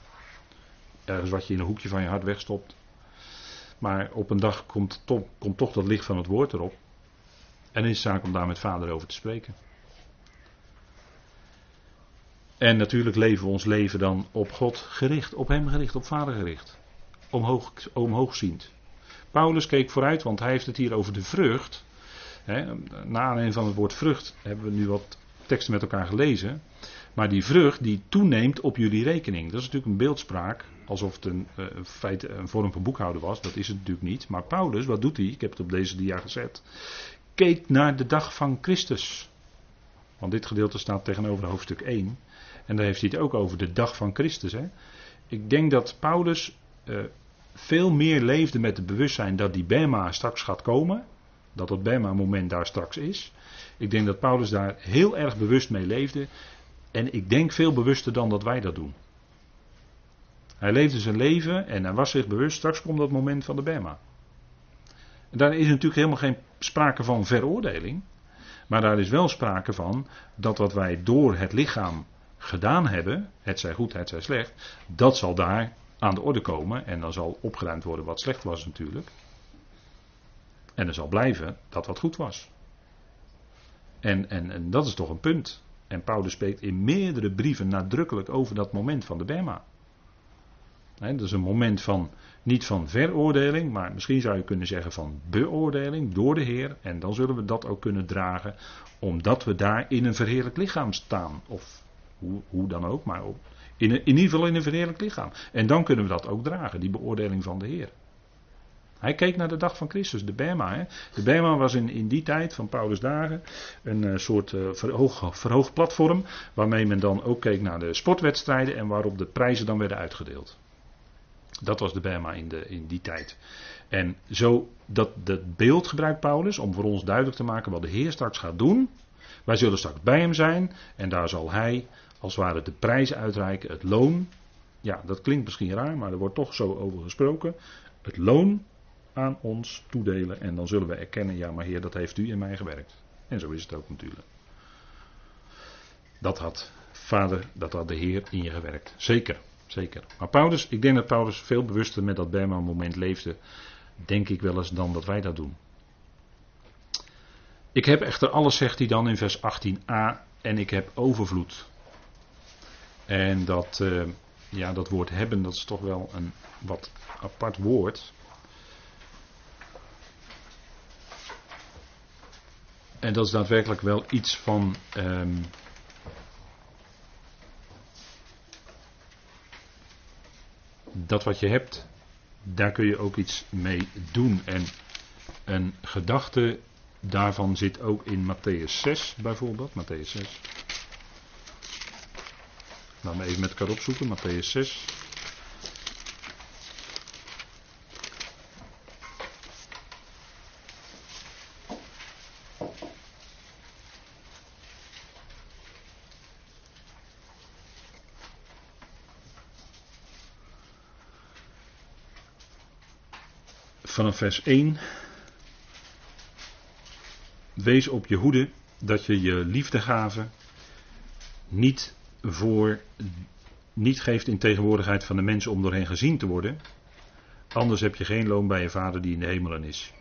Ergens wat je in een hoekje van je hart wegstopt. Maar op een dag komt, toch, komt toch dat licht van het woord erop. En is het zaak om daar met vader over te spreken. En natuurlijk leven we ons leven dan op God gericht, op Hem gericht, op Vader gericht. Omhoog, omhoogziend. Paulus keek vooruit, want hij heeft het hier over de vrucht. Na aanleiding van het woord vrucht hebben we nu wat teksten met elkaar gelezen. Maar die vrucht die toeneemt op jullie rekening. Dat is natuurlijk een beeldspraak. Alsof het een, eh, feit, een vorm van boekhouden was. Dat is het natuurlijk niet. Maar Paulus, wat doet hij? Ik heb het op deze dia gezet. Keek naar de dag van Christus. Want dit gedeelte staat tegenover hoofdstuk 1. En daar heeft hij het ook over de dag van Christus. Hè? Ik denk dat Paulus uh, veel meer leefde met het bewustzijn dat die Bema straks gaat komen. Dat dat Bema-moment daar straks is. Ik denk dat Paulus daar heel erg bewust mee leefde. En ik denk veel bewuster dan dat wij dat doen. Hij leefde zijn leven en hij was zich bewust, straks komt dat moment van de Bema. En daar is natuurlijk helemaal geen sprake van veroordeling. Maar daar is wel sprake van dat wat wij door het lichaam gedaan hebben, het zij goed, het zij slecht, dat zal daar aan de orde komen. En dan zal opgeruimd worden wat slecht was natuurlijk. En er zal blijven dat wat goed was. En, en, en dat is toch een punt. En Paulus spreekt in meerdere brieven nadrukkelijk over dat moment van de Bema. dat is een moment van, niet van veroordeling, maar misschien zou je kunnen zeggen van beoordeling door de Heer. En dan zullen we dat ook kunnen dragen, omdat we daar in een verheerlijk lichaam staan. Of hoe, hoe dan ook, maar op, in, in ieder geval in een verheerlijk lichaam. En dan kunnen we dat ook dragen, die beoordeling van de Heer. Hij keek naar de dag van Christus, de Bema. Hè. De Bema was in, in die tijd van Paulus' dagen een uh, soort uh, verhoog, verhoogd platform. Waarmee men dan ook keek naar de sportwedstrijden en waarop de prijzen dan werden uitgedeeld. Dat was de Bema in, de, in die tijd. En zo, dat, dat beeld gebruikt Paulus om voor ons duidelijk te maken wat de Heer straks gaat doen. Wij zullen straks bij hem zijn en daar zal hij als het ware de prijzen uitreiken, het loon. Ja, dat klinkt misschien raar, maar er wordt toch zo over gesproken. Het loon aan ons toedelen en dan zullen we erkennen, ja maar Heer, dat heeft u in mij gewerkt. En zo is het ook natuurlijk. Dat had Vader, dat had de Heer in je gewerkt. Zeker, zeker. Maar Paulus, ik denk dat Paulus veel bewuster met dat Bema moment leefde, denk ik wel eens, dan dat wij dat doen. Ik heb echter alles, zegt hij dan in vers 18a, en ik heb overvloed. En dat, uh, ja, dat woord hebben, dat is toch wel een wat apart woord. En dat is daadwerkelijk wel iets van. Um, dat wat je hebt, daar kun je ook iets mee doen. En een gedachte daarvan zit ook in Matthäus 6 bijvoorbeeld. Matthäus 6. Laten we even met elkaar opzoeken, Matthäus 6. Vanaf vers 1. Wees op je hoede dat je je liefdegave niet voor niet geeft in tegenwoordigheid van de mensen om door hen gezien te worden. Anders heb je geen loon bij je vader die in de hemelen is.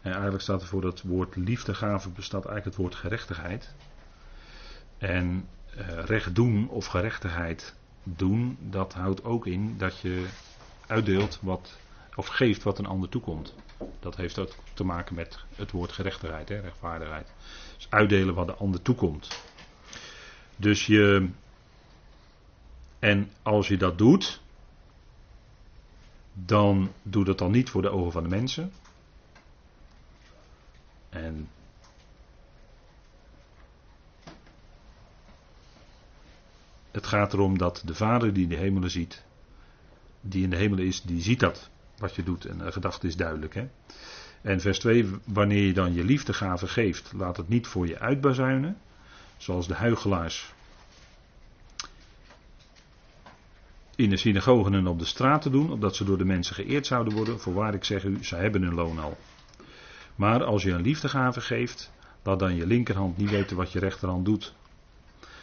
En eigenlijk staat er voor dat woord liefdegave bestaat eigenlijk het woord gerechtigheid. En uh, recht doen of gerechtigheid doen, dat houdt ook in dat je uitdeelt wat, of geeft wat een ander toekomt. Dat heeft ook te maken met het woord gerechtigheid, hè, rechtvaardigheid. Dus uitdelen wat de ander toekomt. Dus je. En als je dat doet, dan doe dat dan niet voor de ogen van de mensen. En het gaat erom dat de Vader die in de hemelen ziet, die in de hemelen is, die ziet dat wat je doet. En de gedachte is duidelijk. Hè? En vers 2, wanneer je dan je liefdegave geeft, laat het niet voor je uitbazuinen. Zoals de huigelaars in de synagogen en op de straten doen, opdat ze door de mensen geëerd zouden worden. Voorwaar ik zeg u, zij hebben hun loon al. Maar als je een liefdegave geeft, laat dan je linkerhand niet weten wat je rechterhand doet.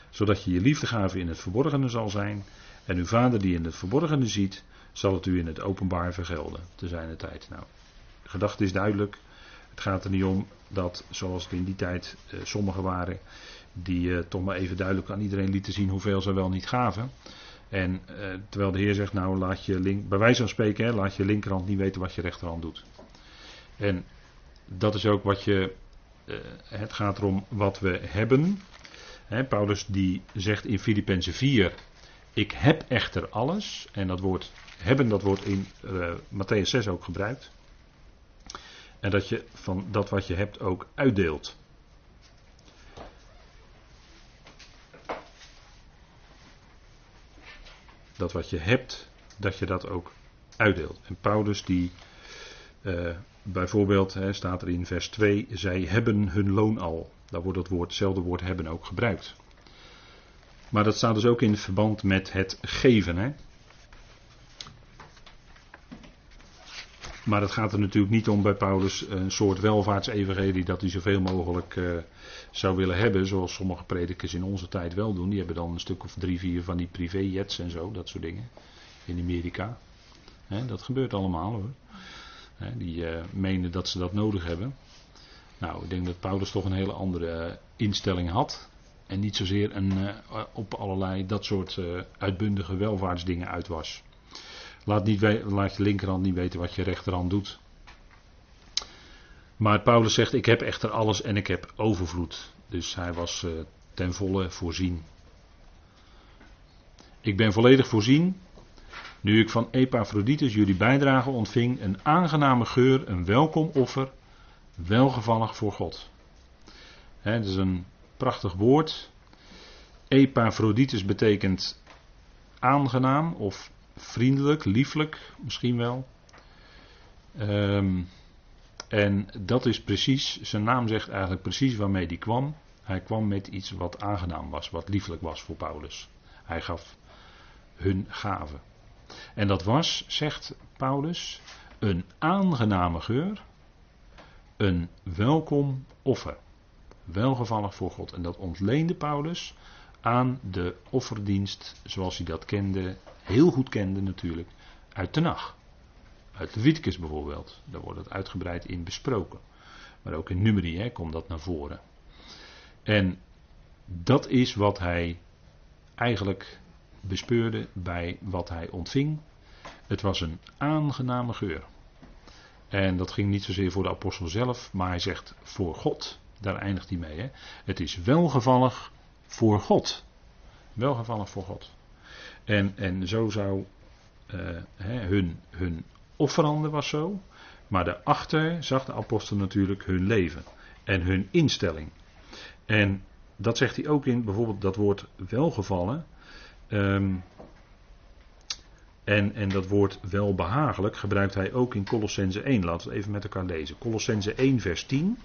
Zodat je je liefdegave in het verborgene zal zijn. En uw vader die in het verborgene ziet, zal het u in het openbaar vergelden. Te zijn de tijd. Nou, de gedachte is duidelijk. Het gaat er niet om dat, zoals het in die tijd eh, sommigen waren, die eh, toch maar even duidelijk aan iedereen lieten zien hoeveel ze wel niet gaven. En eh, terwijl de Heer zegt, nou laat je link, bij wijze van spreken, laat je linkerhand niet weten wat je rechterhand doet. En dat is ook wat je, eh, het gaat erom wat we hebben. Hè, Paulus die zegt in Filippenzen 4, ik heb echter alles. En dat woord hebben, dat wordt in uh, Matthäus 6 ook gebruikt. En dat je van dat wat je hebt ook uitdeelt. Dat wat je hebt, dat je dat ook uitdeelt. En Paulus die uh, bijvoorbeeld, hè, staat er in vers 2, zij hebben hun loon al. Daar wordt het woord, hetzelfde woord hebben ook gebruikt. Maar dat staat dus ook in verband met het geven. Hè. Maar het gaat er natuurlijk niet om bij Paulus een soort welvaartsevangelie dat hij zoveel mogelijk uh, zou willen hebben, zoals sommige predikers in onze tijd wel doen. Die hebben dan een stuk of drie, vier van die privéjets en zo, dat soort dingen. In Amerika. dat gebeurt allemaal hoor. die uh, menen dat ze dat nodig hebben. Nou, ik denk dat Paulus toch een hele andere uh, instelling had. En niet zozeer een, op allerlei dat soort uitbundige welvaartsdingen uit was. Laat, niet je linkerhand niet weten wat je rechterhand doet. Maar Paulus zegt: Ik heb echter alles en ik heb overvloed. Dus hij was uh, ten volle voorzien. Ik ben volledig voorzien. Nu ik van Epaphroditus jullie bijdrage ontving, een aangename geur, een welkom offer, welgevallig voor God. Het is een prachtig woord. Epaphroditus betekent aangenaam of vriendelijk, lieflijk misschien wel. Ehm, en dat is precies, zijn naam zegt eigenlijk precies waarmee hij kwam. Hij kwam met iets wat aangenaam was, wat lieflijk was voor Paulus. Hij gaf hun gaven. En dat was, zegt Paulus, een aangename geur, een welkom offer. Welgevallig voor God. En dat ontleende Paulus aan de offerdienst zoals hij dat kende, heel goed kende natuurlijk, uit de nacht. Uit Leviticus bijvoorbeeld, daar wordt het uitgebreid in besproken. Maar ook in Numeri hè, komt dat naar voren. En dat is wat hij eigenlijk bespeurde bij wat hij ontving. Het was een aangename geur. En dat ging niet zozeer voor de apostel zelf, maar hij zegt voor God. Daar eindigt hij mee. Hè? Het is welgevallig voor God. Welgevallig voor God. En, en zo zou uh, hun, hun offerande was zo. Maar daarachter zag de apostel natuurlijk hun leven. En hun instelling. En dat zegt hij ook in bijvoorbeeld dat woord welgevallen. Um, en, en dat woord welbehagelijk gebruikt hij ook in Colossense 1. Laten we het even met elkaar lezen. Colossense 1 vers 10.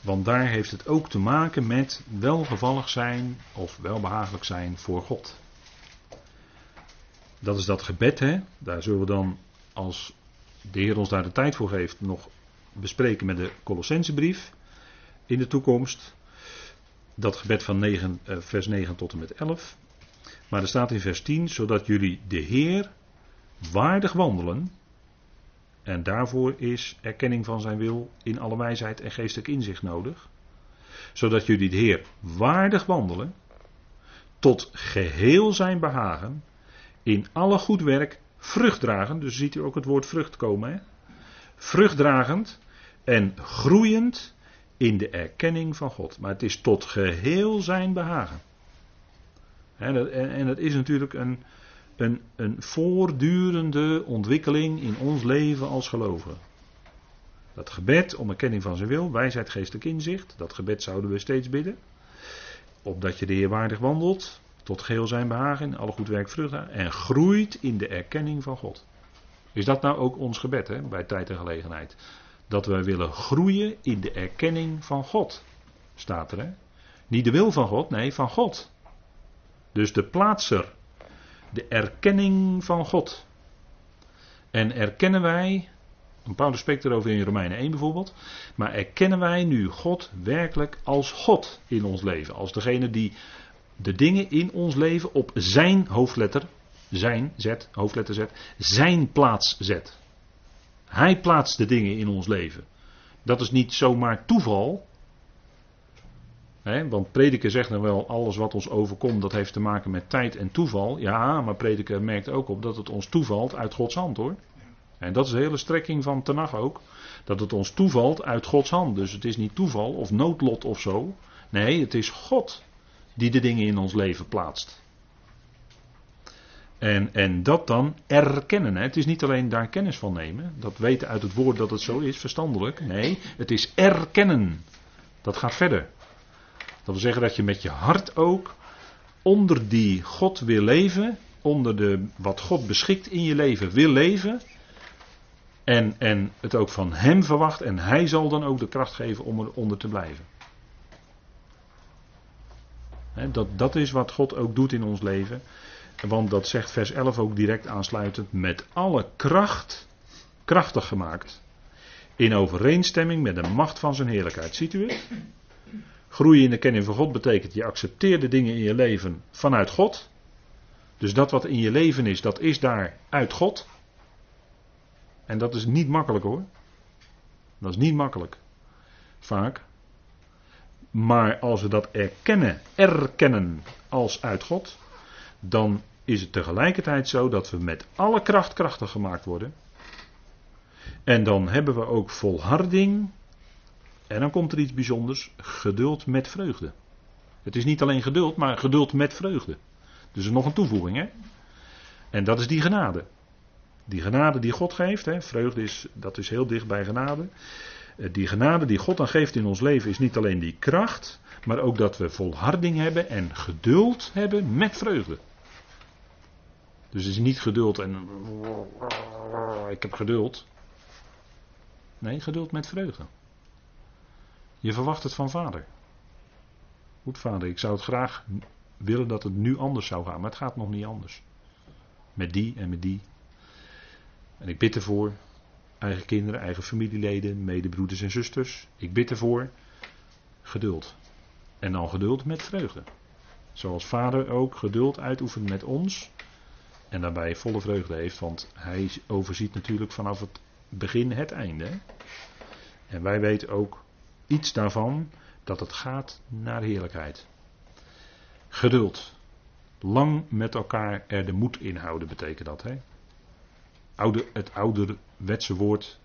Want daar heeft het ook te maken met welgevallig zijn of welbehagelijk zijn voor God. Dat is dat gebed, hè? Daar zullen we dan, als de Heer ons daar de tijd voor geeft, nog bespreken met de Colossensebrief in de toekomst. Dat gebed van 9, eh, vers 9 tot en met 11. Maar er staat in vers 10, zodat jullie de Heer waardig wandelen. En daarvoor is erkenning van zijn wil in alle wijsheid en geestelijk inzicht nodig. Zodat jullie de Heer waardig wandelen. Tot geheel zijn behagen. In alle goed werk vruchtdragend. Dus ziet u ook het woord vrucht komen. Hè? Vruchtdragend en groeiend in de erkenning van God. Maar het is tot geheel zijn behagen. En en dat is natuurlijk een, een, een voortdurende ontwikkeling in ons leven als gelovigen. Dat gebed om erkenning van zijn wil, wijsheid, geestelijk inzicht, dat gebed zouden we steeds bidden. Opdat je de Heer waardig wandelt, tot geheel zijn behagen, in alle goed werk vruchten, en groeit in de erkenning van God. Is dat nou ook ons gebed hè, bij tijd en gelegenheid? Dat wij willen groeien in de erkenning van God. Staat er hè? Niet de wil van God, nee, van God. Dus de plaatser. De erkenning van God. En erkennen wij, Paulus spreekt erover in Romeinen 1 bijvoorbeeld, maar erkennen wij nu God werkelijk als God in ons leven? Als degene die de dingen in ons leven op zijn hoofdletter, zijn, zet, hoofdletter zet, zijn plaats zet. Hij plaatst de dingen in ons leven. Dat is niet zomaar toeval, want prediker zegt dan wel, alles wat ons overkomt, dat heeft te maken met tijd en toeval. Ja, maar prediker merkt ook op dat het ons toevalt uit Gods hand hoor. En dat is de hele strekking van Tenach ook. Dat het ons toevalt uit Gods hand. Dus het is niet toeval of noodlot of zo. Nee, het is God die de dingen in ons leven plaatst. En, en dat dan erkennen. Hè. Het is niet alleen daar kennis van nemen. Dat weten uit het woord dat het zo is, verstandelijk. Nee, het is erkennen. Dat gaat verder. Dat wil zeggen dat je met je hart ook onder die God wil leven, onder de, wat God beschikt in je leven wil leven. En, en het ook van Hem verwacht en Hij zal dan ook de kracht geven om eronder te blijven. dat, dat is wat God ook doet in ons leven. Want dat zegt vers 11 ook direct aansluitend. Met alle kracht krachtig gemaakt. In overeenstemming met de macht van zijn heerlijkheid. Ziet u het? Groeien in de kennis van God betekent je accepteert de dingen in je leven vanuit God. Dus dat wat in je leven is, dat is daar uit God. En dat is niet makkelijk hoor. Dat is niet makkelijk. Vaak. Maar als we dat erkennen, erkennen als uit God, dan is het tegelijkertijd zo dat we met alle kracht krachtig gemaakt worden. En dan hebben we ook volharding en dan komt er iets bijzonders: geduld met vreugde. Het is niet alleen geduld, maar geduld met vreugde. Dus nog een toevoeging, hè? En dat is die genade. Die genade die God geeft, hè? vreugde is, dat is heel dicht bij genade. Eh, die genade die God dan geeft in ons leven is niet alleen die kracht, maar ook dat we volharding hebben en geduld hebben met vreugde. Dus het is niet geduld en. Ik heb geduld. Nee, geduld met vreugde. Je verwacht het van vader. Goed, vader, ik zou het graag willen dat het nu anders zou gaan, maar het gaat nog niet anders. Met die en met die. En ik bid ervoor, eigen kinderen, eigen familieleden, medebroeders en zusters. Ik bid ervoor geduld. En dan geduld met vreugde. Zoals vader ook geduld uitoefent met ons. En daarbij volle vreugde heeft, want hij overziet natuurlijk vanaf het begin het einde. En wij weten ook iets daarvan dat het gaat naar heerlijkheid. Geduld. Lang met elkaar er de moed inhouden betekent dat. Hè? Oude, het ouderwetse woord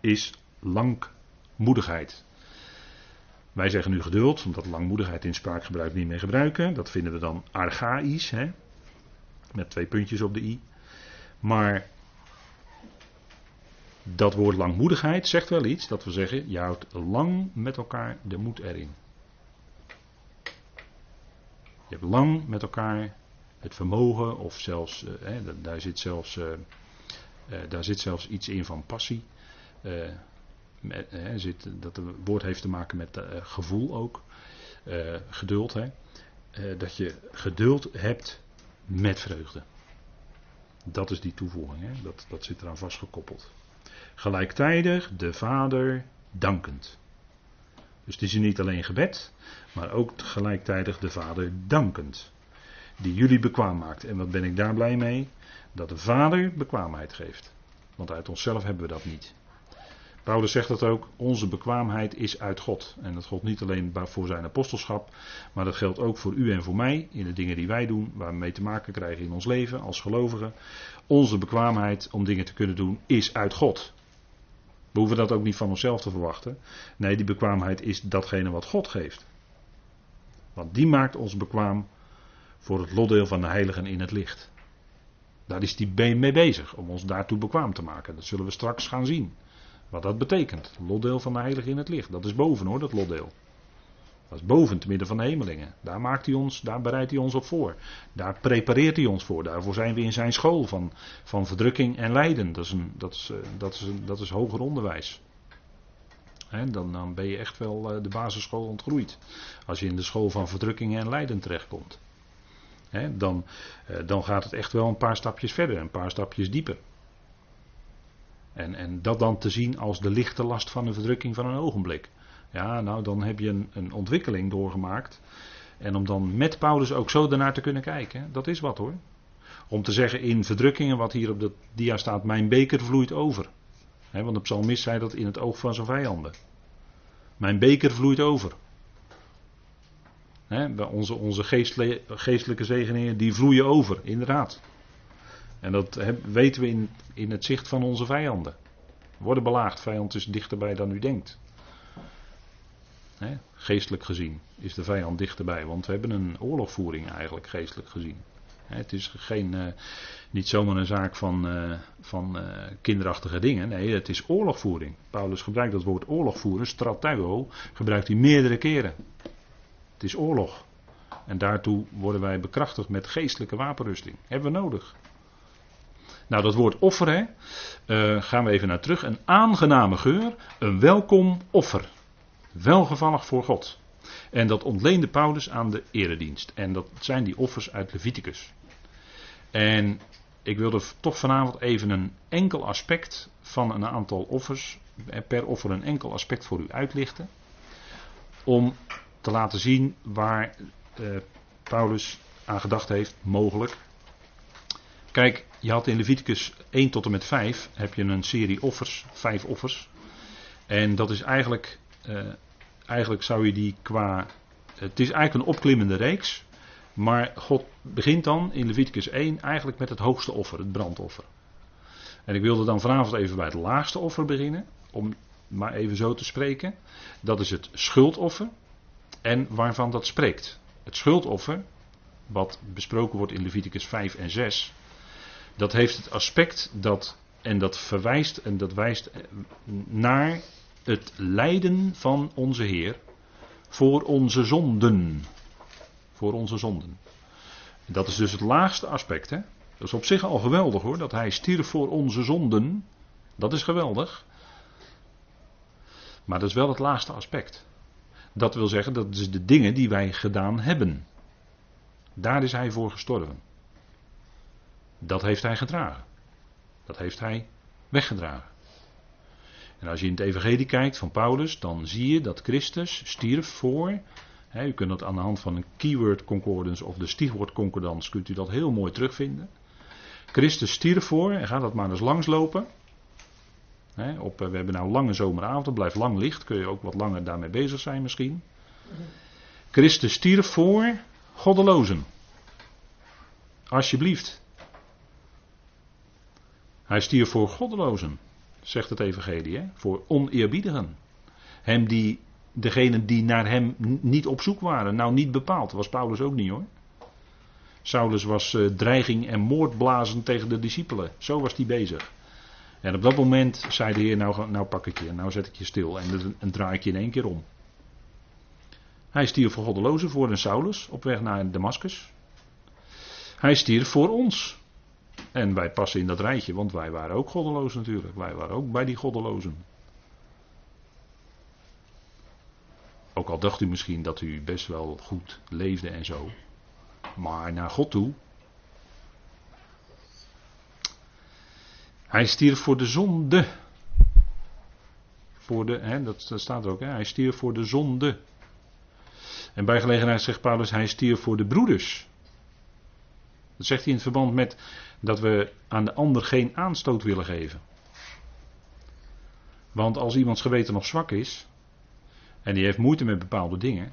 is langmoedigheid. Wij zeggen nu geduld, omdat langmoedigheid in spraakgebruik niet meer gebruiken. Dat vinden we dan archaïs, hè? met twee puntjes op de i. Maar dat woord langmoedigheid zegt wel iets, dat we zeggen, je houdt lang met elkaar de moed erin. Je hebt lang met elkaar het vermogen, of zelfs, eh, daar, zit zelfs, eh, eh, daar zit zelfs iets in van passie. Eh, met, zit, dat woord heeft te maken met gevoel ook. Geduld. Hè. dat je geduld hebt met vreugde. Dat is die toevoeging, hè? Dat, dat zit eraan vastgekoppeld. Gelijktijdig de Vader dankend. Dus het is niet alleen gebed, maar ook gelijktijdig de Vader dankend. Die jullie bekwaam maakt. En wat ben ik daar blij mee? Dat de Vader bekwaamheid geeft. Want uit onszelf hebben we dat niet. Paulus zegt dat ook, onze bekwaamheid is uit God. En dat geldt niet alleen voor zijn apostelschap, maar dat geldt ook voor u en voor mij in de dingen die wij doen, waar we mee te maken krijgen in ons leven als gelovigen. Onze bekwaamheid om dingen te kunnen doen is uit God. We hoeven dat ook niet van onszelf te verwachten. Nee, die bekwaamheid is datgene wat God geeft. Want die maakt ons bekwaam voor het lotdeel van de heiligen in het licht. Daar is hij mee bezig, om ons daartoe bekwaam te maken. Dat zullen we straks gaan zien. Wat dat betekent. Lotdeel van de heilige in het licht. Dat is boven hoor, dat lotdeel. Dat is boven, te midden van de hemelingen. Daar, maakt hij ons, daar bereidt hij ons op voor. Daar prepareert hij ons voor. Daarvoor zijn we in zijn school van, van verdrukking en lijden. Dat is, een, dat is, eh, dat is, een, dat is hoger onderwijs. dan, dan ben je echt wel eh, de basisschool ontgroeid. Als je in de school van verdrukking en lijden terechtkomt. dan, eh, dan gaat het echt wel een paar stapjes verder, een paar stapjes dieper. En, en dat dan te zien als de lichte last van de verdrukking van een ogenblik. Ja, nou dan heb je een, een ontwikkeling doorgemaakt. En om dan met Paulus ook zo daarnaar te kunnen kijken, dat is wat hoor. Om te zeggen in verdrukkingen, wat hier op de dia staat, mijn beker vloeit over. want de psalmist zei dat in het oog van zijn vijanden. Mijn beker vloeit over. He, onze onze geestelijke zegeningen, die vloeien over, inderdaad. En dat weten we in, in het zicht van onze vijanden. Worden belaagd, vijand is dichterbij dan u denkt. Geestelijk gezien is de vijand dichterbij, want we hebben een oorlogvoering eigenlijk geestelijk gezien. het is geen, uh, niet zomaar een zaak van, uh, van uh, kinderachtige dingen. Nee, het is oorlogvoering. Paulus gebruikt dat woord oorlogvoeren, stratego, gebruikt hij meerdere keren. Het is oorlog. En daartoe worden wij bekrachtigd met geestelijke wapenrusting. Hebben we nodig. Nou, dat woord offer, gaan we even naar terug. Een aangename geur, een welkom offer. Welgevallig voor God. En dat ontleende Paulus aan de eredienst. En dat zijn die offers uit Leviticus. En ik wilde toch vanavond even een enkel aspect van een aantal offers, eh, per offer een enkel aspect voor u uitlichten. Om te laten zien waar uh, Paulus aan gedacht heeft, mogelijk. Kijk, je had in Leviticus 1 tot en met 5 heb je een serie offers, vijf offers. En dat is eigenlijk, uh, eigenlijk zou je die qua. Het is eigenlijk een opklimmende reeks. Maar God begint dan in Leviticus 1 eigenlijk met het hoogste offer, het brandoffer. En ik wilde dan vanavond even bij het laagste offer beginnen, om maar even zo te spreken. Dat is het schuldoffer en waarvan dat spreekt. Het schuldoffer, wat besproken wordt in Leviticus 5 en 6, dat heeft het aspect dat, en dat verwijst en dat wijst naar het lijden van onze Heer voor onze zonden. Voor onze zonden. Dat is dus het laagste aspect. Hè? Dat is op zich al geweldig hoor, dat hij stierf voor onze zonden. Dat is geweldig. Maar dat is wel het laatste aspect. Dat wil zeggen, dat is de dingen die wij gedaan hebben. Daar is hij voor gestorven. Dat heeft hij gedragen. Dat heeft hij weggedragen. En als je in het Evangelie kijkt van Paulus, dan zie je dat Christus stierf voor. U kunt dat aan de hand van een keyword concordance of de stichwoord concordance kunt u dat heel mooi terugvinden. Christus stierf voor, en gaat dat maar eens langslopen. Op, eh, we hebben nou lange zomeravond, blijft lang licht, kun je ook wat langer daarmee bezig zijn misschien. Christus stierf voor goddelozen. Alsjeblieft. Hij stierf voor goddelozen, zegt het evangelie, hè? voor oneerbiedigen. Hem die, degenen die naar hem niet op zoek waren, nou niet bepaald, was Paulus ook niet hoor. Saulus was uh, dreiging en moordblazen tegen de discipelen, zo was hij bezig. En op dat moment zei de Heer, nou, nou pak ik je, nou zet ik je stil en, en draai ik je in één keer om. Hij stierf voor goddelozen, voor een Saulus, op weg naar Damascus. Hij stierf voor ons. En wij passen in dat rijtje, want wij waren ook goddeloos natuurlijk. Wij waren ook bij die goddelozen. Ook al dacht u misschien dat u best wel goed leefde en zo. Maar naar God toe. Hij stierf voor de zonde. Voor de, hè, dat, staat er ook, hè? hij stierf voor de zonde. En bij gelegenheid zegt Paulus, hij stierf voor de broeders. Dat zegt hij in verband met dat we aan de ander geen aanstoot willen geven. Want als iemands geweten nog zwak is, en die heeft moeite met bepaalde dingen,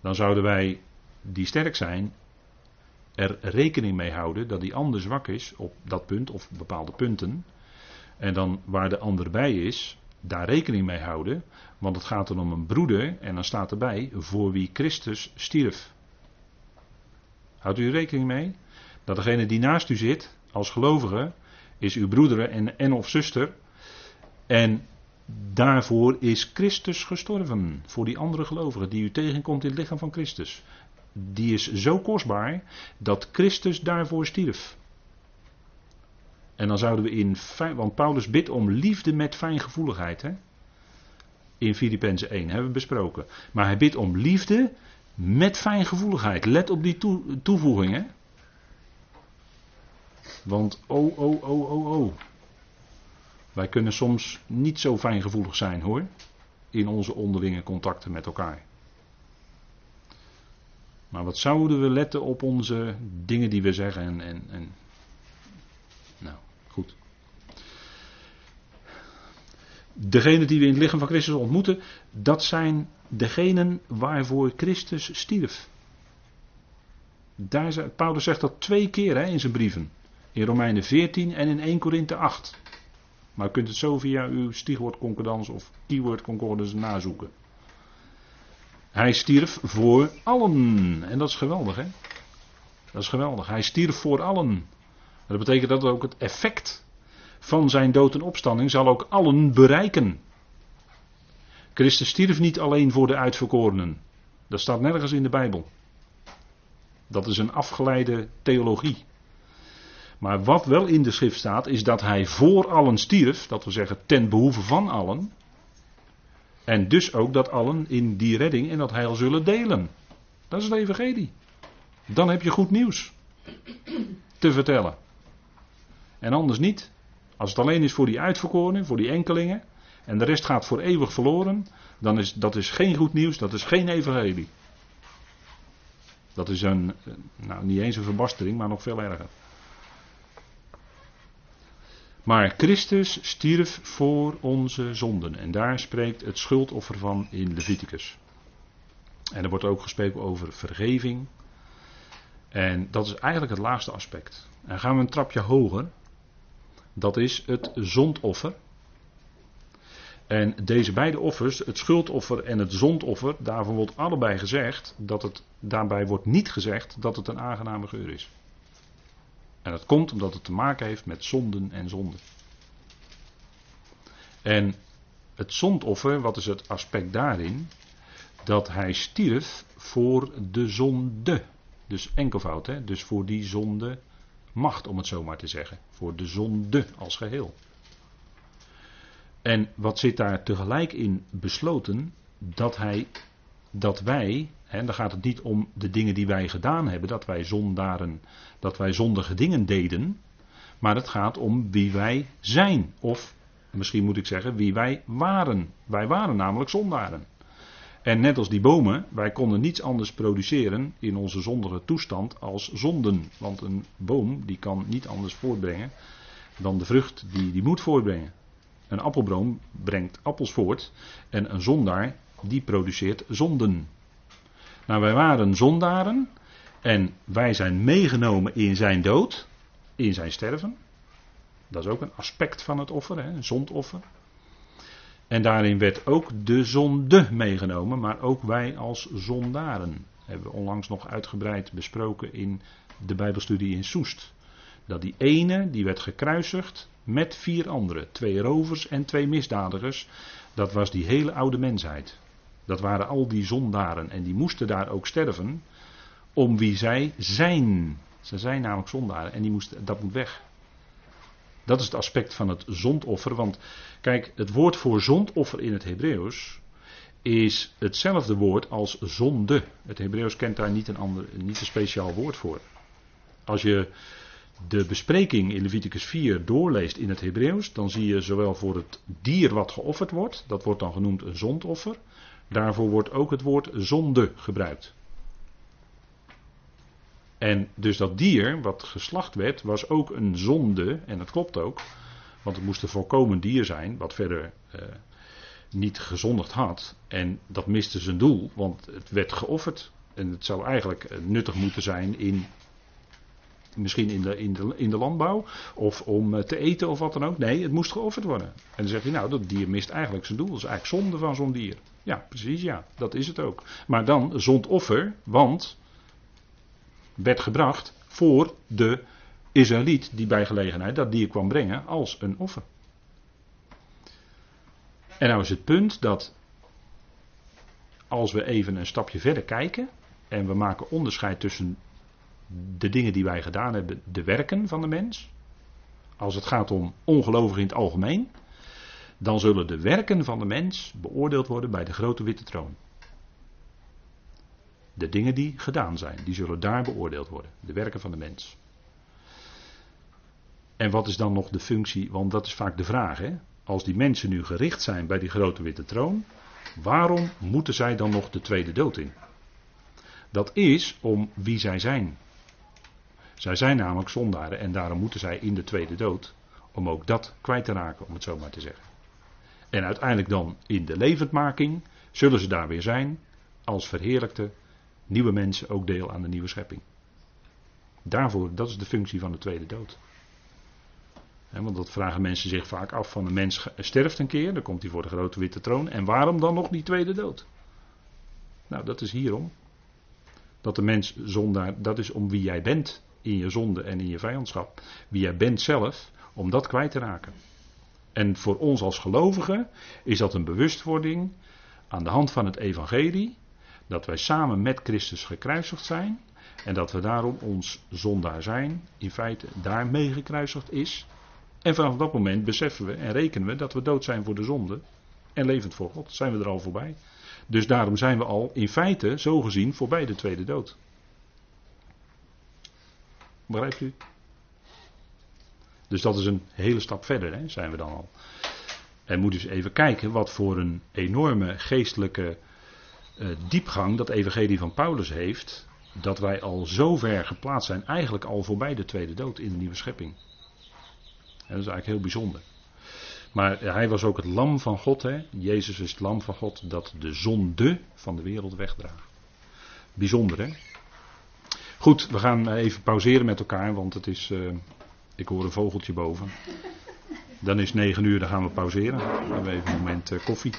dan zouden wij, die sterk zijn, er rekening mee houden dat die ander zwak is op dat punt of bepaalde punten. En dan waar de ander bij is, daar rekening mee houden. Want het gaat dan om een broeder en dan staat erbij voor wie Christus stierf. Houdt u rekening mee? Dat degene die naast u zit, als gelovige, is uw broeder en, en of zuster. En daarvoor is Christus gestorven. Voor die andere gelovigen die u tegenkomt in het lichaam van Christus. Die is zo kostbaar dat Christus daarvoor stierf. En dan zouden we in, want Paulus bidt om liefde met fijngevoeligheid. Hè? In Filippenzen 1 hebben we besproken. Maar hij bidt om liefde met fijngevoeligheid. Let op die toevoeging. Want oh, oh, oh, oh, oh. Wij kunnen soms niet zo fijngevoelig zijn hoor. In onze onderlinge contacten met elkaar. Maar wat zouden we letten op onze dingen die we zeggen en, en, en nou, goed. Degenen die we in het lichaam van Christus ontmoeten, dat zijn degenen waarvoor Christus stierf. Daar, Paulus zegt dat twee keer hè, in zijn brieven. In Romeinen 14 en in 1 Korinthe 8. Maar u kunt het zo via uw stichwoordconcordance of keywordconcordance nazoeken. Hij stierf voor allen. En dat is geweldig, hè? Dat is geweldig. Hij stierf voor allen. Dat betekent dat ook het effect van zijn dood en opstanding zal ook allen bereiken. Christus stierf niet alleen voor de uitverkorenen. Dat staat nergens in de Bijbel. Dat is een afgeleide theologie. Maar wat wel in de schrift staat, is dat hij voor allen stierf, dat wil zeggen ten behoeve van allen. En dus ook dat allen in die redding en dat heil zullen delen. Dat is het evangelie. Dan heb je goed nieuws te vertellen. En anders niet. Als het alleen is voor die uitverkorenen, voor die enkelingen, en de rest gaat voor eeuwig verloren, dan is dat is geen goed nieuws, dat is geen evangelie. Dat is een, nou niet eens een verbastering, maar nog veel erger. Maar Christus stierf voor onze zonden. En daar spreekt het schuldoffer van in Leviticus. En er wordt ook gesproken over vergeving. En dat is eigenlijk het laatste aspect. En gaan we een trapje hoger. Dat is het zondoffer. En deze beide offers, het schuldoffer en het zondoffer, daarvan wordt allebei gezegd dat het, daarbij wordt niet gezegd dat het een aangename geur is. En dat komt omdat het te maken heeft met zonden en zonden. En het zondoffer, wat is het aspect daarin? Dat hij stierf voor de zonde. Dus enkelvoud, hè? dus voor die zonde macht, om het zo maar te zeggen. Voor de zonde als geheel. En wat zit daar tegelijk in besloten? Dat hij, dat wij, en dan gaat het niet om de dingen die wij gedaan hebben, dat wij zondaren, dat wij zondige dingen deden. Maar het gaat om wie wij zijn. Of misschien moet ik zeggen wie wij waren. Wij waren namelijk zondaren. En net als die bomen, wij konden niets anders produceren in onze zondige toestand als zonden. Want een boom die kan niet anders voortbrengen dan de vrucht die die moet voortbrengen. Een appelboom brengt appels voort en een zondaar die produceert zonden. Nou, wij waren zondaren en wij zijn meegenomen in zijn dood, in zijn sterven. Dat is ook een aspect van het offer, hè, een zondoffer. En daarin werd ook de zonde meegenomen, maar ook wij als zondaren. Hebben we onlangs nog uitgebreid besproken in de Bijbelstudie in Soest. Dat die ene, die werd gekruisigd met vier anderen. Twee rovers en twee misdadigers. Dat was die hele oude mensheid. Dat waren al die zondaren. En die moesten daar ook sterven. Om wie zij zijn. Ze zijn namelijk zondaren. En die moesten, dat moet weg. Dat is het aspect van het zondoffer. Want kijk, het woord voor zondoffer in het Hebreeuws is hetzelfde woord als zonde. Het Hebreeuws kent daar niet een, ander, niet een speciaal woord voor. Als je de bespreking in Leviticus 4 doorleest in het Hebreeuws, dan zie je zowel voor het dier wat geofferd wordt, dat wordt dan genoemd een zondoffer, daarvoor wordt ook het woord zonde gebruikt. En dus dat dier wat geslacht werd, was ook een zonde, en dat klopt ook, want het moest een volkomen dier zijn, wat verder eh, niet gezondigd had. En dat miste zijn doel, want het werd geofferd. En het zou eigenlijk eh, nuttig moeten zijn in misschien in de, in, de, in de landbouw, of om eh, te eten of wat dan ook. Nee, het moest geofferd worden. En dan zeg je, nou, dat dier mist eigenlijk zijn doel. Dat is eigenlijk zonde van zo'n dier. Ja, precies, ja, dat is het ook. Maar dan zond offer, want werd gebracht voor de Israëliet die bij gelegenheid dat dier kwam brengen als een offer. En nou is het punt dat als we even een stapje verder kijken en we maken onderscheid tussen de dingen die wij gedaan hebben, de werken van de mens, als het gaat om ongelovigen in het algemeen, dan zullen de werken van de mens beoordeeld worden bij de grote witte troon. De dingen die gedaan zijn, die zullen daar beoordeeld worden. De werken van de mens. En wat is dan nog de functie? Want dat is vaak de vraag. Hè? Als die mensen nu gericht zijn bij die grote witte troon, waarom moeten zij dan nog de tweede dood in? Dat is om wie zij zijn. Zij zijn namelijk zondaren en daarom moeten zij in de tweede dood. Om ook dat kwijt te raken, om het zo maar te zeggen. En uiteindelijk dan in de levendmaking zullen ze daar weer zijn als verheerlijkte nieuwe mensen ook deel aan de nieuwe schepping. Daarvoor, dat is de functie van de tweede dood. want dat vragen mensen zich vaak af van een mens sterft een keer, dan komt hij voor de grote witte troon. En waarom dan nog die tweede dood? Nou, dat is hierom. Dat de mens zondaar, dat is om wie jij bent in je zonde en in je vijandschap. Wie jij bent zelf, om dat kwijt te raken. En voor ons als gelovigen is dat een bewustwording aan de hand van het evangelie. Dat wij samen met Christus gekruisigd zijn. En dat we daarom ons zondaar zijn, in feite daarmee gekruisigd is. En vanaf dat moment beseffen we en rekenen we dat we dood zijn voor de zonde. En levend voor God, zijn we er al voorbij. Dus daarom zijn we al in feite, zo gezien, voorbij de tweede dood. Begrijpt u? Dus dat is een hele stap verder, hè, zijn we dan al. En moet dus even kijken wat voor een enorme geestelijke uh, diepgang dat evangelie van Paulus heeft. Dat wij al zo ver geplaatst zijn, eigenlijk al voorbij de tweede dood in de nieuwe schepping. En dat is eigenlijk heel bijzonder. Maar hij was ook het lam van God. Hè? Jezus is het lam van God dat de zonde van de wereld wegdraagt. Bijzonder hè. Goed, we gaan even pauzeren met elkaar, want het is. Uh, ik hoor een vogeltje boven. Dan is 9 uur, dan gaan we pauzeren. Dan hebben we even een moment uh, koffie.